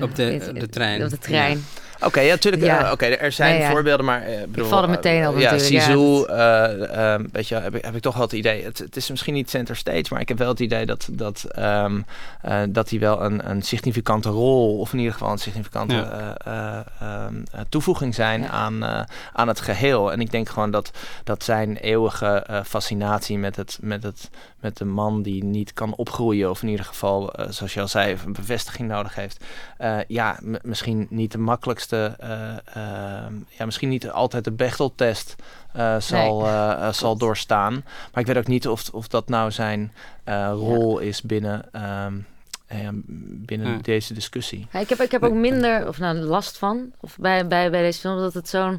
Op de- de trein. Op de trein. Oké, ja, natuurlijk. Ja. eh, Oké, er zijn Ja, ja. voorbeelden, maar eh, bedoel, val er meteen eh, op Ja, natuurlijk, ja, Sisu, dat- eh, ehm, weet je, heb ik, heb ik toch wel het idee. Het, het is misschien niet center stage, maar ik heb wel het idee dat, dat, ehm, eh, dat hij wel een, een significante rol, of in ieder geval een significante Ja. eh, eh, ehm, eh, toevoeging zijn Ja. aan, eh, aan het geheel. En ik denk gewoon dat, dat zijn eeuwige eh, fascinatie met, het, met, het, met de man die niet kan opgroeien, of in ieder geval, zoals je al zei, een bevestiging nodig heeft. Eh, ja, misschien niet de makkelijkste, eh, ehm, ja, misschien niet altijd de Bechteltest eh, zal, Nee, eh, zal doorstaan. Maar ik weet ook niet of, of dat nou zijn eh, rol is binnen, ehm, eh, binnen Ja. deze discussie. Ja, ik, heb, ik heb ook minder of nou, last van of bij, bij, bij deze film dat het zo'n.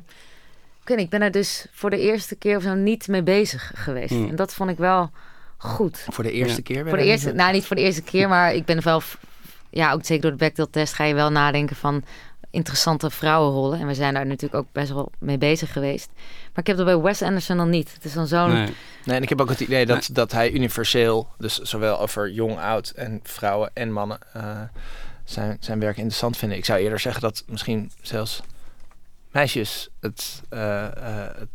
Ik weet niet, ik ben er dus voor de eerste keer of zo niet mee bezig geweest. Hmm. En dat vond ik wel goed. Voor de eerste Ja. keer? ben Voor de je eerste, niet- nou niet voor de eerste keer, maar ik ben er wel, ja, ook zeker door de Bechdel-test ga je wel nadenken van interessante vrouwenrollen. En we zijn daar natuurlijk ook best wel mee bezig geweest. Maar ik heb dat bij Wes Anderson dan niet. Het is dan zo'n, Nee. Nee, en ik heb ook het idee dat, dat hij universeel, dus zowel over jong, oud en vrouwen en mannen, eh, zijn, zijn werk interessant vinden. Ik zou eerder zeggen dat misschien zelfs meisjes het, eh, eh, het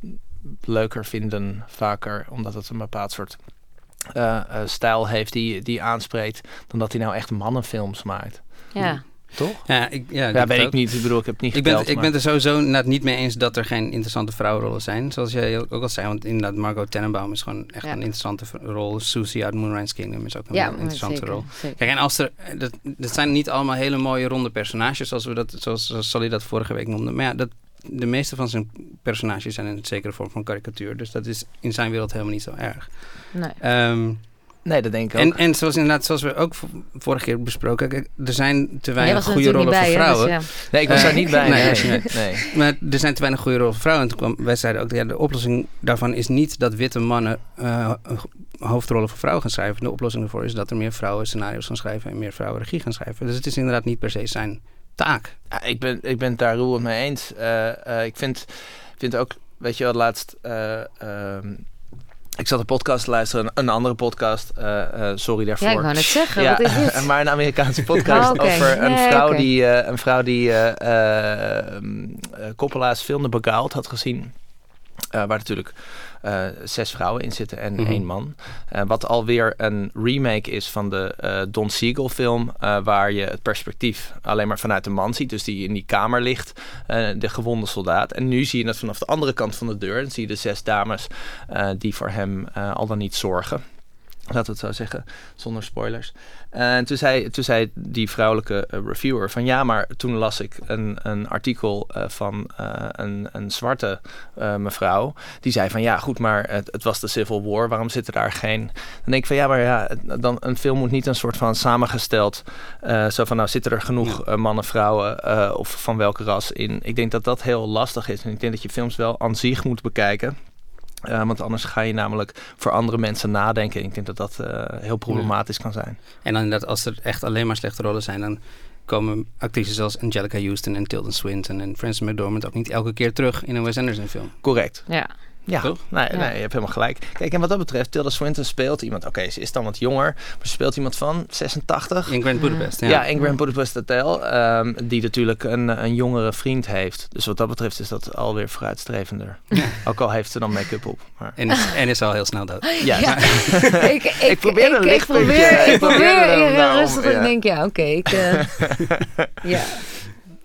leuker vinden vaker, omdat het een bepaald soort eh, eh, stijl heeft die, die aanspreekt, dan dat hij nou echt mannenfilms maakt. ja. Toch? Ja, ik, ja, Ja, weet het ik ook. niet. Ik bedoel, ik heb het niet Ik ben, geteld, ik ben er sowieso inderdaad niet mee eens dat er geen interessante vrouwenrollen zijn. Zoals jij ook al zei, want inderdaad Margot Tenenbaum is gewoon echt Ja. een interessante rol. Susie uit Moonrise Kingdom is ook een ja, interessante zeker, rol. zeker. Kijk, en als er, dat, dat zijn niet allemaal hele mooie ronde personages, zoals, we dat, zoals, zoals Sally dat vorige week noemde. Maar ja, dat, de meeste van zijn personages zijn een zekere vorm van karikatuur. Dus dat is in zijn wereld helemaal niet zo erg. Nee. Ehm, Nee, dat denk ik ook. en, en zoals inderdaad, zoals we ook vorige keer besproken, kijk, er zijn te weinig was goede rollen voor hè, vrouwen. dus ja. nee, ik was Eh, daar niet bij. <laughs> nee, Nee, nee, niet. nee. <laughs> Maar er zijn te weinig goede rollen voor vrouwen. En toen kwam, wij zeiden ook, ja, de oplossing daarvan is niet dat witte mannen eh, hoofdrollen voor vrouwen gaan schrijven. De oplossing daarvoor is dat er meer vrouwen scenario's gaan schrijven en meer vrouwen regie gaan schrijven. Dus het is inderdaad niet per se zijn taak. Ja, ik, ben, ik ben het daar het mee eens. Eh, eh, ik vind, vind ook, weet je wel, laatst... eh, ehm, ik zat een podcast te luisteren, een, een andere podcast. eh, eh, sorry daarvoor. Ja, ik wou net zeggen, Ja, wat is dit? <laughs> maar een Amerikaanse podcast Oh, <laughs> oké. over een Nee, vrouw die, eh, een vrouw die eh, eh, ehm, eh, Coppola's film The Beguiled had gezien. Waar natuurlijk zes vrouwen in zitten en Mhm. één man. wat alweer een remake is van de Don Siegel film. waar je het perspectief alleen maar vanuit de man ziet. Dus die in die kamer ligt, de gewonde soldaat. En nu zie je het vanaf de andere kant van de deur. Dan zie je de zes dames die voor hem al dan niet zorgen. Laten we het zo zeggen, zonder spoilers. En toen zei, toen zei die vrouwelijke uh, reviewer van ja, maar toen las ik een, een artikel uh, van uh, een, een zwarte mevrouw. Die zei van ja, goed, maar het, het, was de Civil War, waarom zitten daar geen... Dan denk ik van ja, maar ja, dan, een film moet niet een soort van samengesteld... zo van nou, zitten er genoeg mannen, vrouwen of van welke ras in. Ik denk dat dat heel lastig is. En ik denk dat je films wel aan zich moet bekijken. Uh, want anders ga je namelijk voor andere mensen nadenken. Ik denk dat dat uh, heel problematisch ja. kan zijn. En dan inderdaad, als er echt alleen maar slechte rollen zijn, dan komen actrices zoals Angelica Houston en Tilda Swinton en Frances McDormand ook niet elke keer terug in een Wes Anderson film. Correct. Ja. Ja, Toch? Nee, nee, je hebt helemaal gelijk. Kijk, en wat dat betreft, Tilda Swinton speelt iemand... Oké, okay, ze is dan wat jonger, maar ze speelt iemand van 86. In Grand Budapest, ja. Ja, in Grand Budapest Hotel. Um, die natuurlijk een, een jongere vriend heeft. Dus wat dat betreft is dat alweer vooruitstrevender. Ja. Ook al heeft ze dan make-up op. Maar. En, is, en is al heel snel dood. Ja. ja. <laughs> ik, ik, ik probeer een ik, ik probeer, ik probeer nou heel rustig en denk, ja, oké. Okay, ik, uh, <laughs> ja.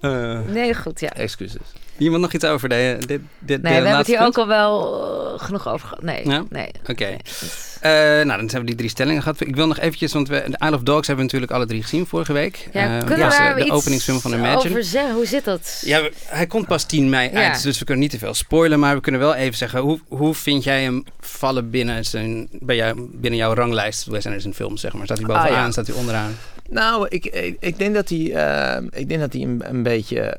Uh, nee, goed, ja. Excuses. Iemand nog iets over de, dit, dit, Nee, we hebben het hier punt? ook al wel uh, genoeg over gehad. Nee, ja? nee. Oké. Okay. Uh, nou, dan hebben we die drie stellingen gehad. Ik wil nog eventjes, want we, de Isle of Dogs hebben we natuurlijk alle drie gezien vorige week. Ja, uh, kunnen we de openingsfilm van Imagine. over zeggen? Hoe zit dat? Ja, we, hij komt pas 10 mei ja. uit, dus we kunnen niet te veel spoilen. Maar we kunnen wel even zeggen, hoe, hoe vind jij hem vallen binnen, zijn, bij jou, binnen jouw ranglijst Wes Anderson films, zeg maar? Staat hij bovenaan, ah, staat hij onderaan? Nou, ik, ik, ik, denk dat hij, uh, ik denk dat hij een, een beetje...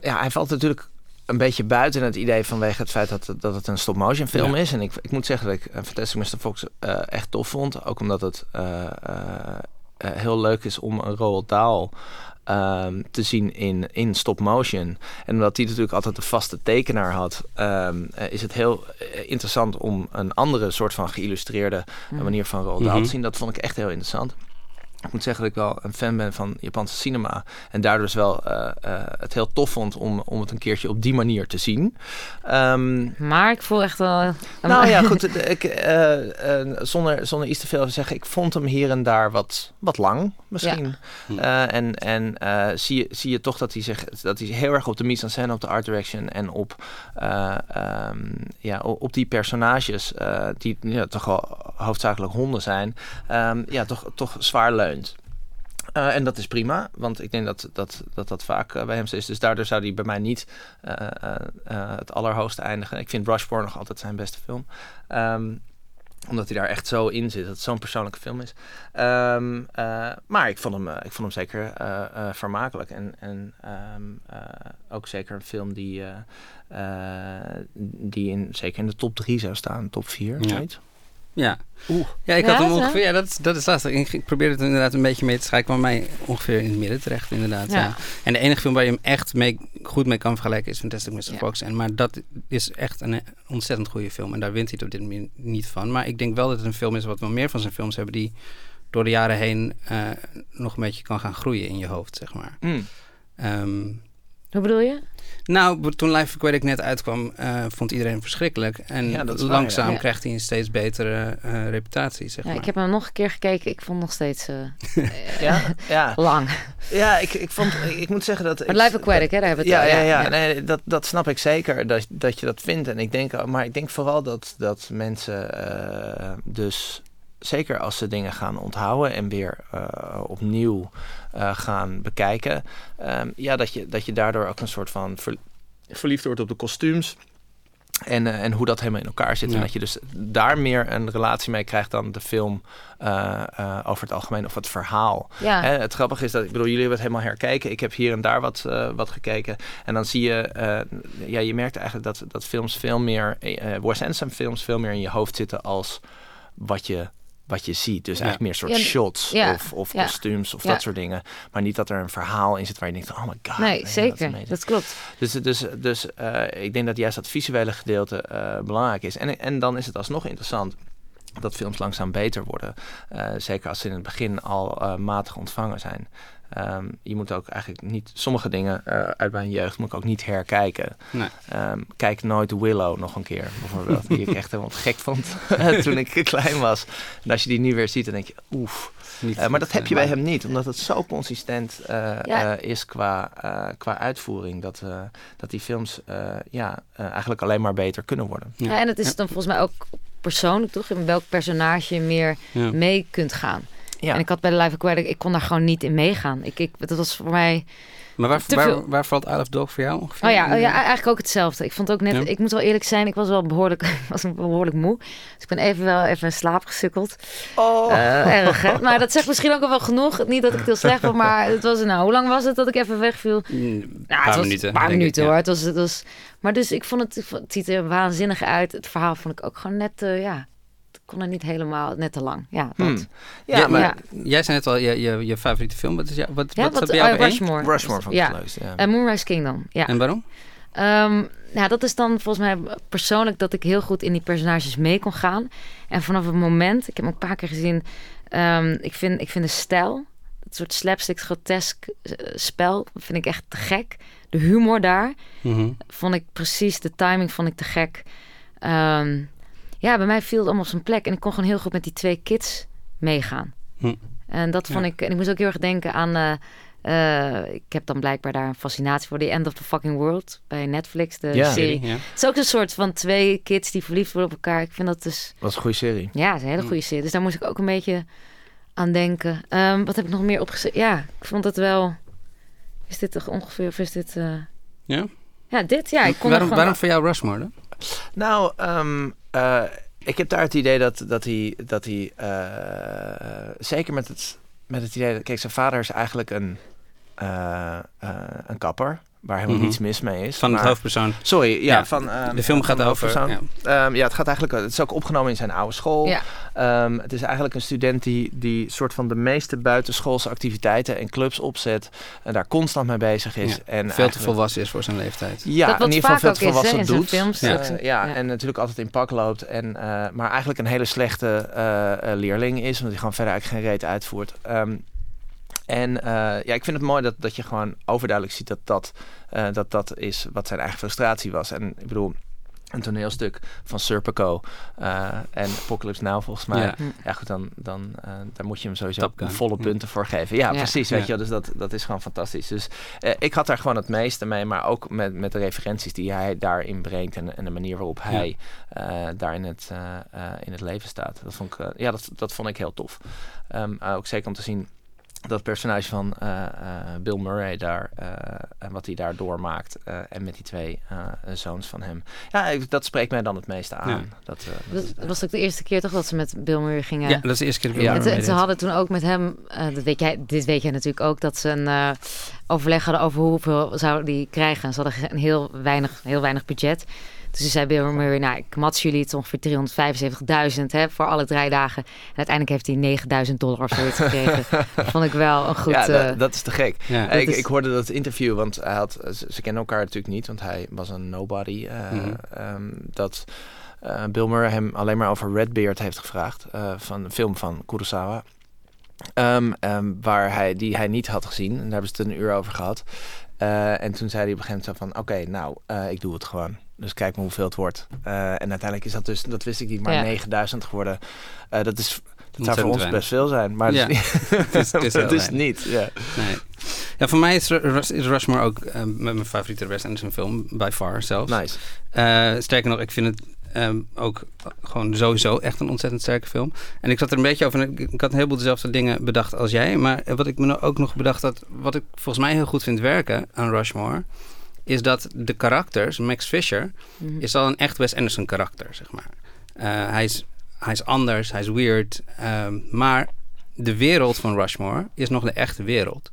ja, hij valt natuurlijk een beetje buiten het idee vanwege het feit dat, dat het een stop-motion film ja. is. En ik, ik moet zeggen dat ik Fantastic Mr. Fox uh, echt tof vond. Ook omdat het uh, heel leuk is om een Roald Dahl um, te zien in, in stop-motion. En omdat hij natuurlijk altijd een vaste tekenaar had... Um, is het heel interessant om een andere soort van geïllustreerde mm. manier van Roald mm -hmm. te zien. Dat vond ik echt heel interessant. Ik moet zeggen dat ik wel een fan ben van Japanse cinema. En daardoor dus wel uh, uh, het heel tof vond om, om het een keertje op die manier te zien. Um, maar ik voel echt wel... Nou ja, goed. Ik, uh, zonder, zonder iets te veel te zeggen. Ik vond hem hier en daar wat, wat lang misschien. Ja. en en zie, je, zie je toch dat hij, zich, dat hij heel erg op de mise-en-scène, op de art direction... en op, um, ja, op die personages, die ja, toch wel hoofdzakelijk honden zijn... Um, ja, toch, toch zwaar Uh, en dat is prima, want ik denk dat dat, dat, dat vaak uh, bij hem zo is. Dus daardoor zou hij bij mij niet uh, het allerhoogste eindigen. Ik vind Rushmore nog altijd zijn beste film. Um, omdat hij daar echt zo in zit. Dat het zo'n persoonlijke film is. Um, maar ik vond hem, ik vond hem zeker vermakelijk. En, en um, ook zeker een film die, die in, zeker in de top 3 zou staan. Top 4, ja. weet Ja. Oeh. Ja, ik Ja, had hem ongeveer. Ja, dat, is- dat is lastig. Ik, ik probeerde het inderdaad een beetje mee te schrijven. kwam mij ongeveer in het midden terecht, inderdaad. Ja. Ja. En de enige film waar je hem echt mee, goed mee kan vergelijken is Fantastic Mr. Ja. Fox. En, maar dat is echt een ontzettend goede film. En daar wint hij het op dit moment niet van. Maar ik denk wel dat het een film is wat wel meer van zijn films hebben die door de jaren heen eh, nog een beetje kan gaan groeien in je hoofd, zeg maar. Mm. Ehm, Hoe bedoel je? Nou, toen Live Aquatic net uitkwam, eh, vond iedereen hem verschrikkelijk. En Ja, waar, langzaam ja. krijgt hij een steeds betere eh, reputatie, zeg Ja, maar. ik heb hem nog een keer gekeken. Ik vond nog steeds eh, <laughs> Ja, ja. <laughs> lang. ja ik, ik, vond, ik, moet zeggen dat... Maar ik- Live Aquatic, hè, daar hebben we het ja, al. ja, ja, Nee, dat, dat snap ik zeker, dat, dat je dat vindt. En ik denk, maar ik denk vooral dat, dat mensen eh, dus... Zeker als ze dingen gaan onthouden en weer eh, opnieuw eh, gaan bekijken. ehm, ja, dat je, dat je daardoor ook een soort van ver- verliefd wordt op de kostuums. En, eh, en hoe dat helemaal in elkaar zit. Ja. En dat je dus daar meer een relatie mee krijgt dan de film eh, eh, over het algemeen of het verhaal. Ja. Hè, het grappige is dat, ik bedoel, jullie hebben het helemaal herkeken. Ik heb hier en daar wat, eh, wat gekeken. En dan zie je, eh, ja, je merkt eigenlijk dat, dat films veel meer, eh Wes Anderson films veel meer in je hoofd zitten als wat je, wat je ziet. Dus Ja. eigenlijk meer soort Ja, shots ja, of, of ja. kostuums of Ja. dat soort dingen. Maar niet dat er een verhaal in zit waar je denkt, oh my god. nee, zeker. Dat klopt. Dus, dus, dus eh, ik denk dat juist dat visuele gedeelte eh, belangrijk is. En, en dan is het alsnog interessant dat films langzaam beter worden. Eh, zeker als ze in het begin al eh, matig ontvangen zijn. Ehm, je moet ook eigenlijk niet... Sommige dingen eh, uit mijn jeugd moet ik ook niet herkijken. Nee. Ehm, kijk nooit Willow nog een keer, bijvoorbeeld. die ik <laughs> echt helemaal gek vond <laughs> toen ik klein was. En als je die nu weer ziet, dan denk je, oef. Niet, Eh, maar dat heb je bij hem niet, omdat het zo consistent eh, Ja. eh, is qua, eh, qua uitvoering. Dat, eh, dat die films eh, ja, eh, eigenlijk alleen maar beter kunnen worden. Ja. Ja, en het is dan volgens mij ook persoonlijk, toch? In welk personage je meer Ja. mee kunt gaan. Ja. En ik had bij de Live Aquatic, ik kon daar gewoon niet in meegaan. Ik, ik, dat was voor mij... Maar waar, Te waar, waar valt Isle of Dog voor jou ongeveer? Oh ja, oh ja, eigenlijk ook hetzelfde. Ik vond ook net, Ja. ik moet wel eerlijk zijn, ik was wel behoorlijk, <laughs> was behoorlijk moe. Dus ik ben even wel even in slaap gesukkeld. Oh. Eh, erg, hè? Maar dat zegt misschien ook al wel genoeg. Niet dat ik het heel slecht vond, maar het was, nou, hoe lang was het dat ik even wegviel? Mm, Een Nou, paar het was minuten. Een paar ik, minuten ja. hoor. Het was, het was, maar dus ik vond het, het ziet er waanzinnig uit. Het verhaal vond ik ook gewoon net, eh, ja, kon er niet helemaal, net te lang. Ja, dat. Hmm. Ja, Ja, maar ja. Jij zei net al, je, je, je favoriete film. Wat, is jou, wat, Ja, wat wat, staat bij jou oh, op één? Rushmore. Rushmore ik ja. Ja. En Moonrise Kingdom, ja. En waarom? Ehm, nou, dat is dan volgens mij persoonlijk dat ik heel goed in die personages mee kon gaan. En vanaf het moment, ik heb hem een paar keer gezien, ehm, ik, vind, ik vind de stijl, het soort slapstick, grotesk eh, spel, vind ik echt te gek. De humor daar Mhm. vond ik precies, de timing vond ik te gek. Ehm, ja, bij mij viel het allemaal op zijn plek en ik kon gewoon heel goed met die twee kids meegaan. Hm. En dat vond Ja. ik, en ik moest ook heel erg denken aan. eh, eh, ik heb dan blijkbaar daar een fascinatie voor. The End of the Fucking World bij Netflix, de Ja. serie. Ja. Het is ook een soort van twee kids die verliefd worden op elkaar. Ik vind dat dus, was een goede serie. ja, het is een hele goede serie. Dus daar moest ik ook een beetje aan denken. Ehm, wat heb ik nog meer opgezet? Ja, ik vond het wel. Is dit toch ongeveer, of is dit. eh, Ja? Ja, dit, ja. Ik kon waarom, gewoon- waarom voor jou Rushmore dan? Nou, ehm, eh, ik heb daar het idee dat, dat hij, dat hij eh, zeker met het, met het idee dat, kijk, zijn vader is eigenlijk een, eh, een kapper, waar helemaal Mhm. niets mis mee is. Van het maar- hoofdpersoon. Sorry, ja, Ja, van ehm, De film van gaat over... hoofdpersoon. Ja. Ehm, ja, het gaat eigenlijk. Het is ook opgenomen in zijn oude school. Ja. Ehm, het is eigenlijk een student die, die soort van de meeste buitenschoolse activiteiten en clubs opzet. En daar constant mee bezig is. Ja, En Veel te volwassen is voor zijn leeftijd. Ja, Dat wat in ieder geval vaak veel te ook is, hè, volwassen doet. films. Ja. Ook zo. ja, Ja. en natuurlijk altijd in pak loopt. En, eh, maar eigenlijk een hele slechte eh, eh, leerling is. Omdat hij gewoon verder eigenlijk geen reet uitvoert. En eh, ja, ik vind het mooi dat, dat je gewoon overduidelijk ziet dat dat, eh, dat dat is wat zijn eigen frustratie was. En ik bedoel, een toneelstuk van Serpico eh, en Apocalypse Now volgens mij. Ja. Ja, goed, dan, dan eh, daar moet je hem sowieso volle Ja. punten voor geven. Ja, Ja. precies. Weet Ja. je, wel, dus dat, dat is gewoon fantastisch. Dus eh, ik had daar gewoon het meeste mee, maar ook met, met de referenties die hij daarin brengt en, en de manier waarop hij eh, daar in het, in het leven staat. Dat vond ik, ja, dat, dat vond ik heel tof. Ehm, eh, ook zeker om te zien dat personage van eh, eh, Bill Murray daar eh, en wat hij daar doormaakt eh, en met die twee eh, zoons van hem. Ja, ik- dat spreekt mij dan het meeste aan. Ja. Dat, eh, dat Dat is- was ook de eerste keer toch dat ze met Bill Murray gingen. Ja, dat is de eerste keer dat En ze, hadden toen ook met hem, eh, dat weet jij, dit weet jij natuurlijk ook, dat ze een eh, overleg hadden over hoeveel zou die krijgen. En ze hadden een heel weinig, heel weinig budget. Dus ze zei Bill Murray, nou, ik mats jullie het ongeveer 375.000 hè, voor alle drie dagen. En uiteindelijk heeft hij 9000 dollar of zoiets gekregen. <laughs> dat vond ik wel een goed... ja, eh, dat, dat is te gek. Ja. Eh, ik, is- ik hoorde dat interview, want hij had, ze, ze kennen elkaar natuurlijk niet, want hij was een nobody. eh, Mhm. ehm, dat eh, Bill Murray hem alleen maar over Redbeard heeft gevraagd, eh, van een film van Kurosawa. Ehm, ehm, waar hij, die hij niet had gezien. En daar hebben ze het een uur over gehad. Eh, en toen zei hij op een gegeven moment zo van... Oké, nou, eh, ik doe het gewoon. Dus kijk maar hoeveel het wordt. Eh, en uiteindelijk is dat dus... Dat wist ik niet, maar Ja. 9000 geworden. Eh, dat is... Dat zou voor ons weinig. best veel zijn. Maar Ja. het is, niet, <laughs> Het is- het is <laughs> niet. Ja. Nee. Ja, voor mij is, Ru- Rus- is Rushmore ook met mijn favoriete Wes Anderson film, by far zelfs. Nice. Eh, sterker nog, ik vind het ehm, ook gewoon sowieso echt een ontzettend sterke film. En ik zat er een beetje over, en ik, ik had een heleboel dezelfde dingen bedacht als jij. Maar wat ik me nou ook nog bedacht had, wat ik volgens mij heel goed vind werken aan Rushmore, is dat de karakters, Max Fisher, mhm. is al een echt Wes Anderson karakter, zeg maar. Eh, hij, is, hij is anders, hij is weird. ehm, maar de wereld van Rushmore is nog de echte wereld.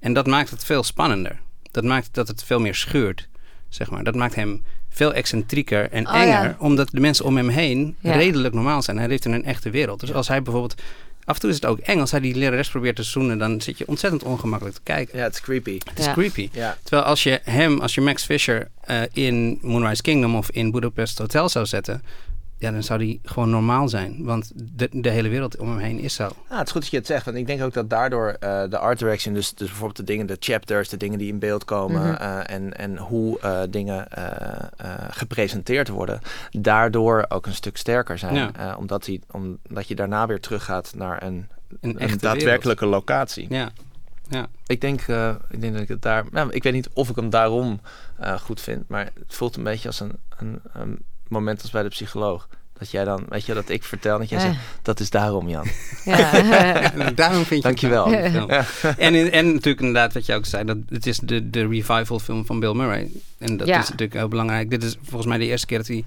En dat maakt het veel spannender. Dat maakt dat het veel meer schuurt, zeg maar. Dat maakt hem veel excentrieker en Oh, enger, ja. omdat de mensen om hem heen Ja. redelijk normaal zijn. Hij leeft in een echte wereld. Dus als hij bijvoorbeeld... Af en toe is het ook eng. Als hij die lerares probeert te zoenen, dan zit je ontzettend ongemakkelijk te kijken. Ja, het is creepy. Het is Ja. creepy. Ja. Terwijl als je hem, als je Max Fisher eh, in Moonrise Kingdom of in Budapest Hotel zou zetten, ja, dan zou die gewoon normaal zijn. Want de, de hele wereld om hem heen is zo. Nou, het is goed dat je het zegt. Want ik denk ook dat daardoor uh, de art direction, dus, dus bijvoorbeeld de dingen, de chapters, de dingen die in beeld komen mm -hmm. uh, en, en hoe uh, dingen gepresenteerd worden, daardoor ook een stuk sterker zijn. Ja. omdat, die, omdat je daarna weer teruggaat naar een, een, een daadwerkelijke wereld. locatie. Ja. Ja. Ik, denk, ik denk dat ik het daar. Nou, ik weet niet of ik hem daarom goed vind, maar het voelt een beetje als een, een, een moment als bij de psycholoog. Dat jij dan, weet je, dat ik vertel, dat jij zegt, dat is daarom, Jan. Ja. <laughs> daarom vind je Dankjewel. Ja. En, en natuurlijk inderdaad wat je ook zei, dat het is de, de revival film van Bill Murray. En dat ja. is natuurlijk heel belangrijk. Dit is volgens mij de eerste keer dat hij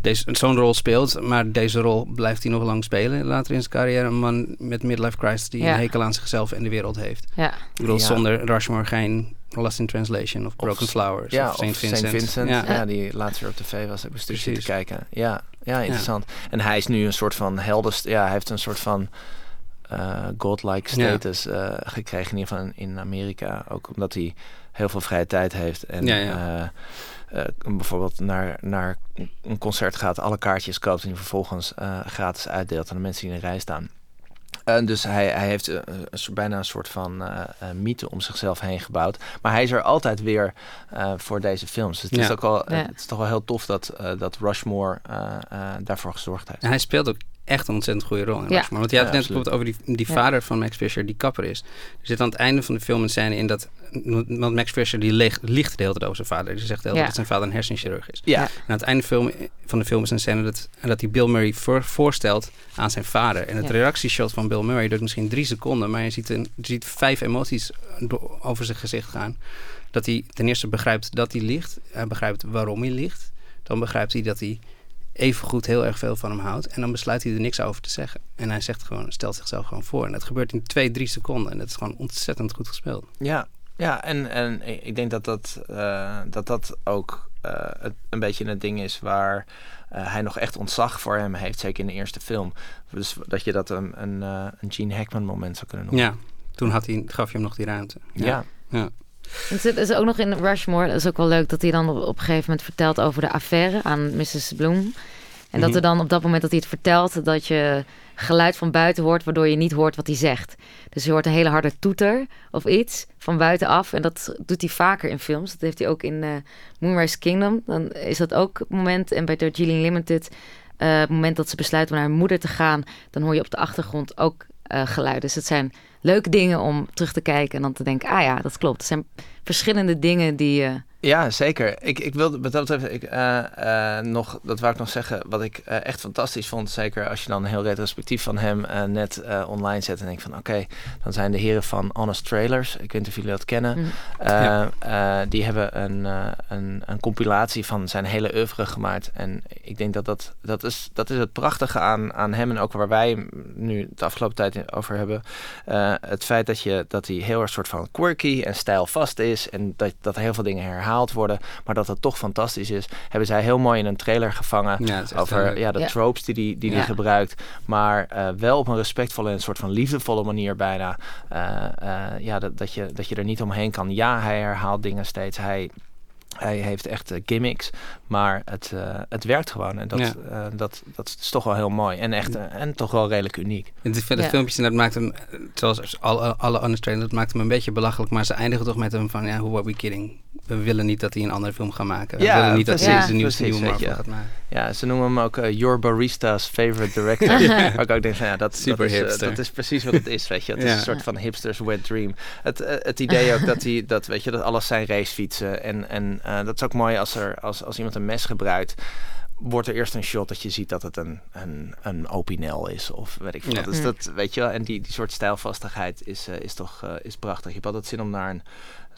deze, zo'n rol speelt. Maar deze rol blijft hij nog lang spelen later in zijn carrière. Een man met midlife crisis die een hekel aan zichzelf en de wereld heeft. Ja. Ik bedoel, zonder Rushmore geen Lost in Translation of Broken of, Flowers ja, of St. Vincent. St. Vincent. Ja. ja. die laatst weer op tv was. Ik een te kijken. Ja, ja interessant. En hij is nu een soort van helderst. Ja, hij heeft een soort van uh, godlike status uh, gekregen in ieder geval in Amerika. Ook omdat hij heel veel vrije tijd heeft. En uh, bijvoorbeeld naar, naar een concert gaat, alle kaartjes koopt en vervolgens gratis uitdeelt aan de mensen die in de rij staan. Dus hij, hij heeft uh, bijna een soort van uh, mythe om zichzelf heen gebouwd. Maar hij is er altijd weer voor deze films. Dus het, ja. is ook ja. het is toch wel heel tof dat, dat Rushmore daarvoor gezorgd heeft. En hij speelt ook echt een ontzettend goede rol in ja. Rushmore. Want je had het net bijvoorbeeld over die, die vader van Max Fisher, die kapper is. Er zit aan het einde van de film een scène in dat... Want Max Fisher die leeg, liegt de hele tijd over zijn vader. Die zegt de hele tijd dat zijn vader een hersenchirurg is. Ja. En aan het einde film, van de film is een scène dat, dat hij Bill Murray voor, voorstelt aan zijn vader. En het ja. reactieshot van Bill Murray duurt misschien drie seconden... maar je ziet, een, je ziet vijf emoties over zijn gezicht gaan. Dat hij ten eerste begrijpt dat hij liegt. Hij begrijpt waarom hij liegt. Dan begrijpt hij dat hij evengoed heel erg veel van hem houdt. En dan besluit hij er niks over te zeggen. En hij zegt gewoon, stelt zichzelf gewoon voor. En dat gebeurt in twee, drie seconden. En dat is gewoon ontzettend goed gespeeld. Ja, ja en, en ik denk dat dat, uh, dat, dat ook uh, het, een beetje een ding is waar uh, hij nog echt ontzag voor hem heeft. Zeker in de eerste film. Dus dat je dat een, een, een Gene Hackman moment zou kunnen noemen. Ja, toen had hij, gaf je hem nog die ruimte. ja. ja. ja. Het zit is ook nog in Rushmore. Dat is ook wel leuk dat hij dan op, op een gegeven moment vertelt over de affaire aan Mrs. Bloom. En dat Mhm. er dan op dat moment dat hij het vertelt, dat je geluid van buiten hoort, waardoor je niet hoort wat hij zegt. Dus je hoort een hele harde toeter of iets van buitenaf. En dat doet hij vaker in films. Dat heeft hij ook in eh, Moonrise Kingdom. Dan is dat ook het moment. En bij Darjeeling Limited, eh, het moment dat ze besluiten om naar hun moeder te gaan, dan hoor je op de achtergrond ook eh, geluiden. Dus het zijn leuke dingen om terug te kijken en dan te denken, ah ja, dat klopt. Het zijn verschillende dingen die... eh, Ja, zeker. Ik, ik wilde wat dat betreft ik, eh, eh, nog, dat wou ik nog zeggen, wat ik eh, echt fantastisch vond. Zeker als je dan heel retrospectief van hem net online zet en denk van oké, dan zijn de heren van Honest Trailers. Ik weet niet of jullie dat kennen. mm, die hebben een, een, een compilatie van zijn hele oeuvre gemaakt. En ik denk dat dat, dat, is, dat is het prachtige aan, aan hem en ook waar wij nu de afgelopen tijd over hebben. Het feit dat, je, dat hij heel erg soort van quirky en stijlvast is. En dat, dat heel veel dingen herhaald worden. Maar dat het toch fantastisch is. Hebben zij heel mooi in een trailer gevangen. Ja, over ja, de Ja. tropes die hij die, die Ja. die gebruikt. Maar eh, wel op een respectvolle en een soort van liefdevolle manier bijna. Eh, eh, ja, dat, dat, je, dat je er niet omheen kan. Ja, hij herhaalt dingen steeds. Hij, hij heeft echt gimmicks. Maar het, eh, het werkt gewoon. En dat, Ja. eh, dat, dat is toch wel heel mooi. En, echt, en toch wel redelijk uniek. Het is verder Ja. filmpjes en dat maakt hem, zoals alle, alle andere trailers, dat maakt hem een beetje belachelijk. Maar ze eindigen toch met hem van, ja, who are we kidding? We willen niet dat hij een andere film gaat maken. We Ja, willen niet dat precies. hij zijn nieuwste Precies, nieuwe Marvel je. gaat maken. Ja, ze noemen hem ook eh, Your Barista's Favorite Director. <laughs> Waar ik ook denk van, ja, dat, Super dat, is, hipster. dat is precies wat het is, weet je. Het is Ja. een soort van hipsters wet dream. Het, eh, het idee ook dat, hij, dat, weet je, dat alles zijn racefietsen. En, en eh, dat is ook mooi als, er, als, als iemand een mes gebruikt wordt er eerst een shot dat je ziet dat het een, een, een Opinel is of weet ik veel. Ja. Dus Mm. dat, weet je wel, en die, die soort stijlvastigheid is, is toch is prachtig. Je hebt altijd zin om naar een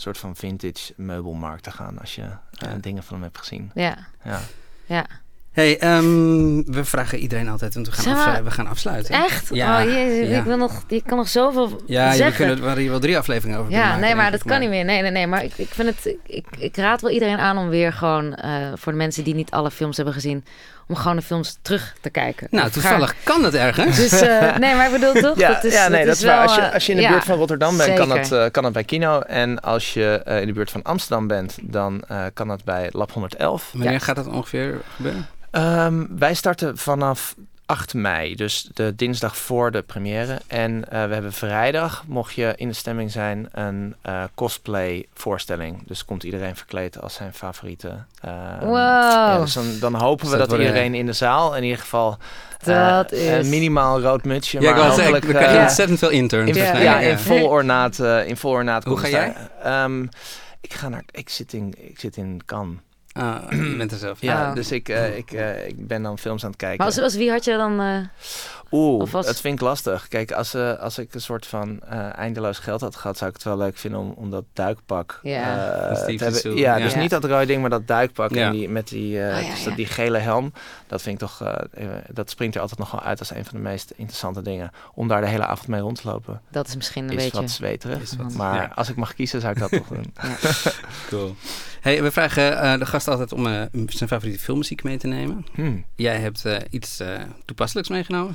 soort van vintage meubelmarkt te gaan als je eh, Ja. dingen van hem hebt gezien. ja, Ja. ja. Hey, ehm, we vragen iedereen altijd, want we gaan, afslu- we gaan afsluiten. Echt? Ja, oh jezus, ja. ik wil nog, ik kan nog zoveel Ja, we zeggen. kunnen, we hadden hier wel drie afleveringen over kunnen Ja, maken, nee, maar dat ik, kan niet meer. Nee, nee, nee. Maar ik, ik vind het. Ik, ik raad wel iedereen aan om weer gewoon. eh, voor de mensen die niet alle films hebben gezien. Om gewoon de films terug te kijken. Nou, Of toevallig kan dat ergens. Dus, eh, <laughs> nee, maar ik bedoel toch? Ja, dat is, ja, nee, dat is waar. wel, Als je, eh, als je in de ja, buurt van Rotterdam bent, kan dat, eh, kan dat bij Kino. En als je eh, in de buurt van Amsterdam bent, dan eh, kan dat bij Lab 111. Wanneer Ja. gaat dat ongeveer gebeuren? Ehm, wij starten vanaf 8 mei, dus de dinsdag voor de première. En eh, we hebben vrijdag, mocht je in de stemming zijn, een eh, cosplay voorstelling. Dus komt iedereen verkleed als zijn favoriete. ehm, Wow. ja, dus dan, dan hopen we dat dat iedereen in de zaal, in ieder geval eh, Dat is- een minimaal rood mutsje. Ja, ik maar hopelijk, we krijgen eh, ontzettend veel interns. in, Ja, in vol ornaat. in vol ornaat Hoe ga staan. Ehm, ik ga naar. Ik zit in. Ik zit in Cannes. Ah, je bent er zelf. Ja, Oh. dus ik, eh, ik, eh, ik ben dan films aan het kijken. Maar als, als wie had je dan... eh, Oeh, was- dat vind ik lastig. Kijk, als, eh, als ik een soort van eh, eindeloos geld had gehad, zou ik het wel leuk vinden om, om dat duikpak Ja. eh, Van Steve te hebben. Zissou. Ja, Ja. dus Ja. niet dat rode ding, maar dat duikpak Ja. en die, met die, Oh, ja, dus ja. dat, die gele helm. Dat vind ik toch, dat springt er altijd nog wel uit als een van de meest interessante dingen. Om daar de hele avond mee rond te lopen. dat is misschien een Is beetje... wat zweterig. Is wat, maar ja. als ik mag kiezen, zou ik dat toch doen. <laughs> <laughs> Cool. Hey, we vragen de gast altijd om zijn favoriete filmmuziek mee te nemen. Hmm. Jij hebt eh, iets eh, toepasselijks meegenomen.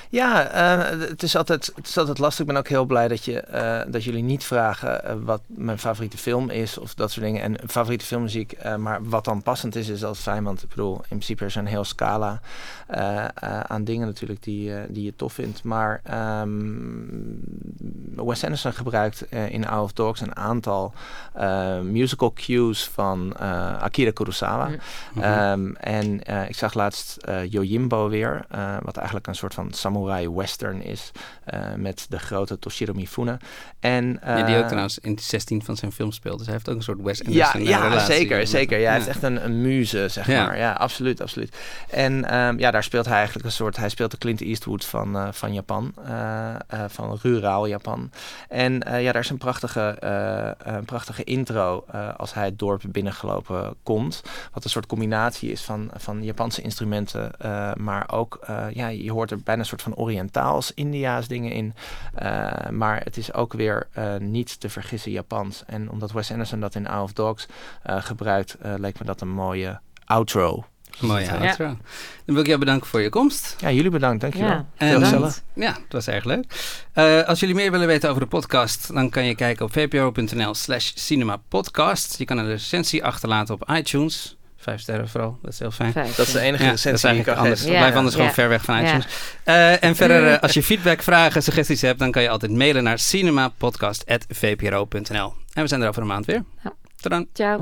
Ja, eh, het, is altijd, het is altijd lastig. Ik ben ook heel blij dat, je, eh, dat jullie niet vragen eh, wat mijn favoriete film is of dat soort dingen. En favoriete filmmuziek, maar wat dan passend is, is altijd fijn. Want ik bedoel, in principe is er een heel scala aan dingen natuurlijk die, die je tof vindt. Maar ehm Wes Anderson gebruikt in Isle of Dogs een aantal musical cues van Akira Kurosawa. Mm. Ehm, en ik zag laatst Yojimbo weer, wat eigenlijk een soort van samurai western is, eh, met de grote Toshiro Mifune. En, ja, die ook eh, trouwens in 16 van zijn film speelt. Dus hij heeft ook een soort Wes ja, ja relatie zeker, zeker. Ja, hij heeft echt een, een muze, zeg Ja. maar. Ja, absoluut, absoluut. En ehm, ja, daar speelt hij eigenlijk een soort... Hij speelt de Clint Eastwood van, eh, van Japan. van ruraal Japan. En ja, daar is een prachtige, een prachtige intro als hij het dorp binnengelopen komt. Wat een soort combinatie is van, van Japanse instrumenten. maar ook, ja, je hoort er bijna een soort van Oriëntaals, Indiaas dingen in. Eh, maar het is ook weer eh, niet te vergissen Japans. En omdat Wes Anderson dat in Isle of Dogs eh, gebruikt, eh, leek me dat een mooie outro. Mooi Ja. outro. Dan wil ik jou bedanken voor je komst. Ja, jullie bedankt, dankjewel. Ja, En- Heel gezellig. Ja, het was erg leuk. Eh, als jullie meer willen weten over de podcast, dan kan je kijken op vpro.nl slash cinemapodcast. Je kan een recensie achterlaten op iTunes. Vijf sterren vooral, dat is heel fijn. Vijf. Dat is de enige Ja, recensie die ik kan anders. geven. Ja. Blijf anders gewoon ver weg van iTunes. Eh, en verder, eh, als je feedback, vragen, suggesties hebt, dan kan je altijd mailen naar cinemapodcast.vpro.nl. En we zijn er over een maand weer. Ja. Tot dan. Ciao.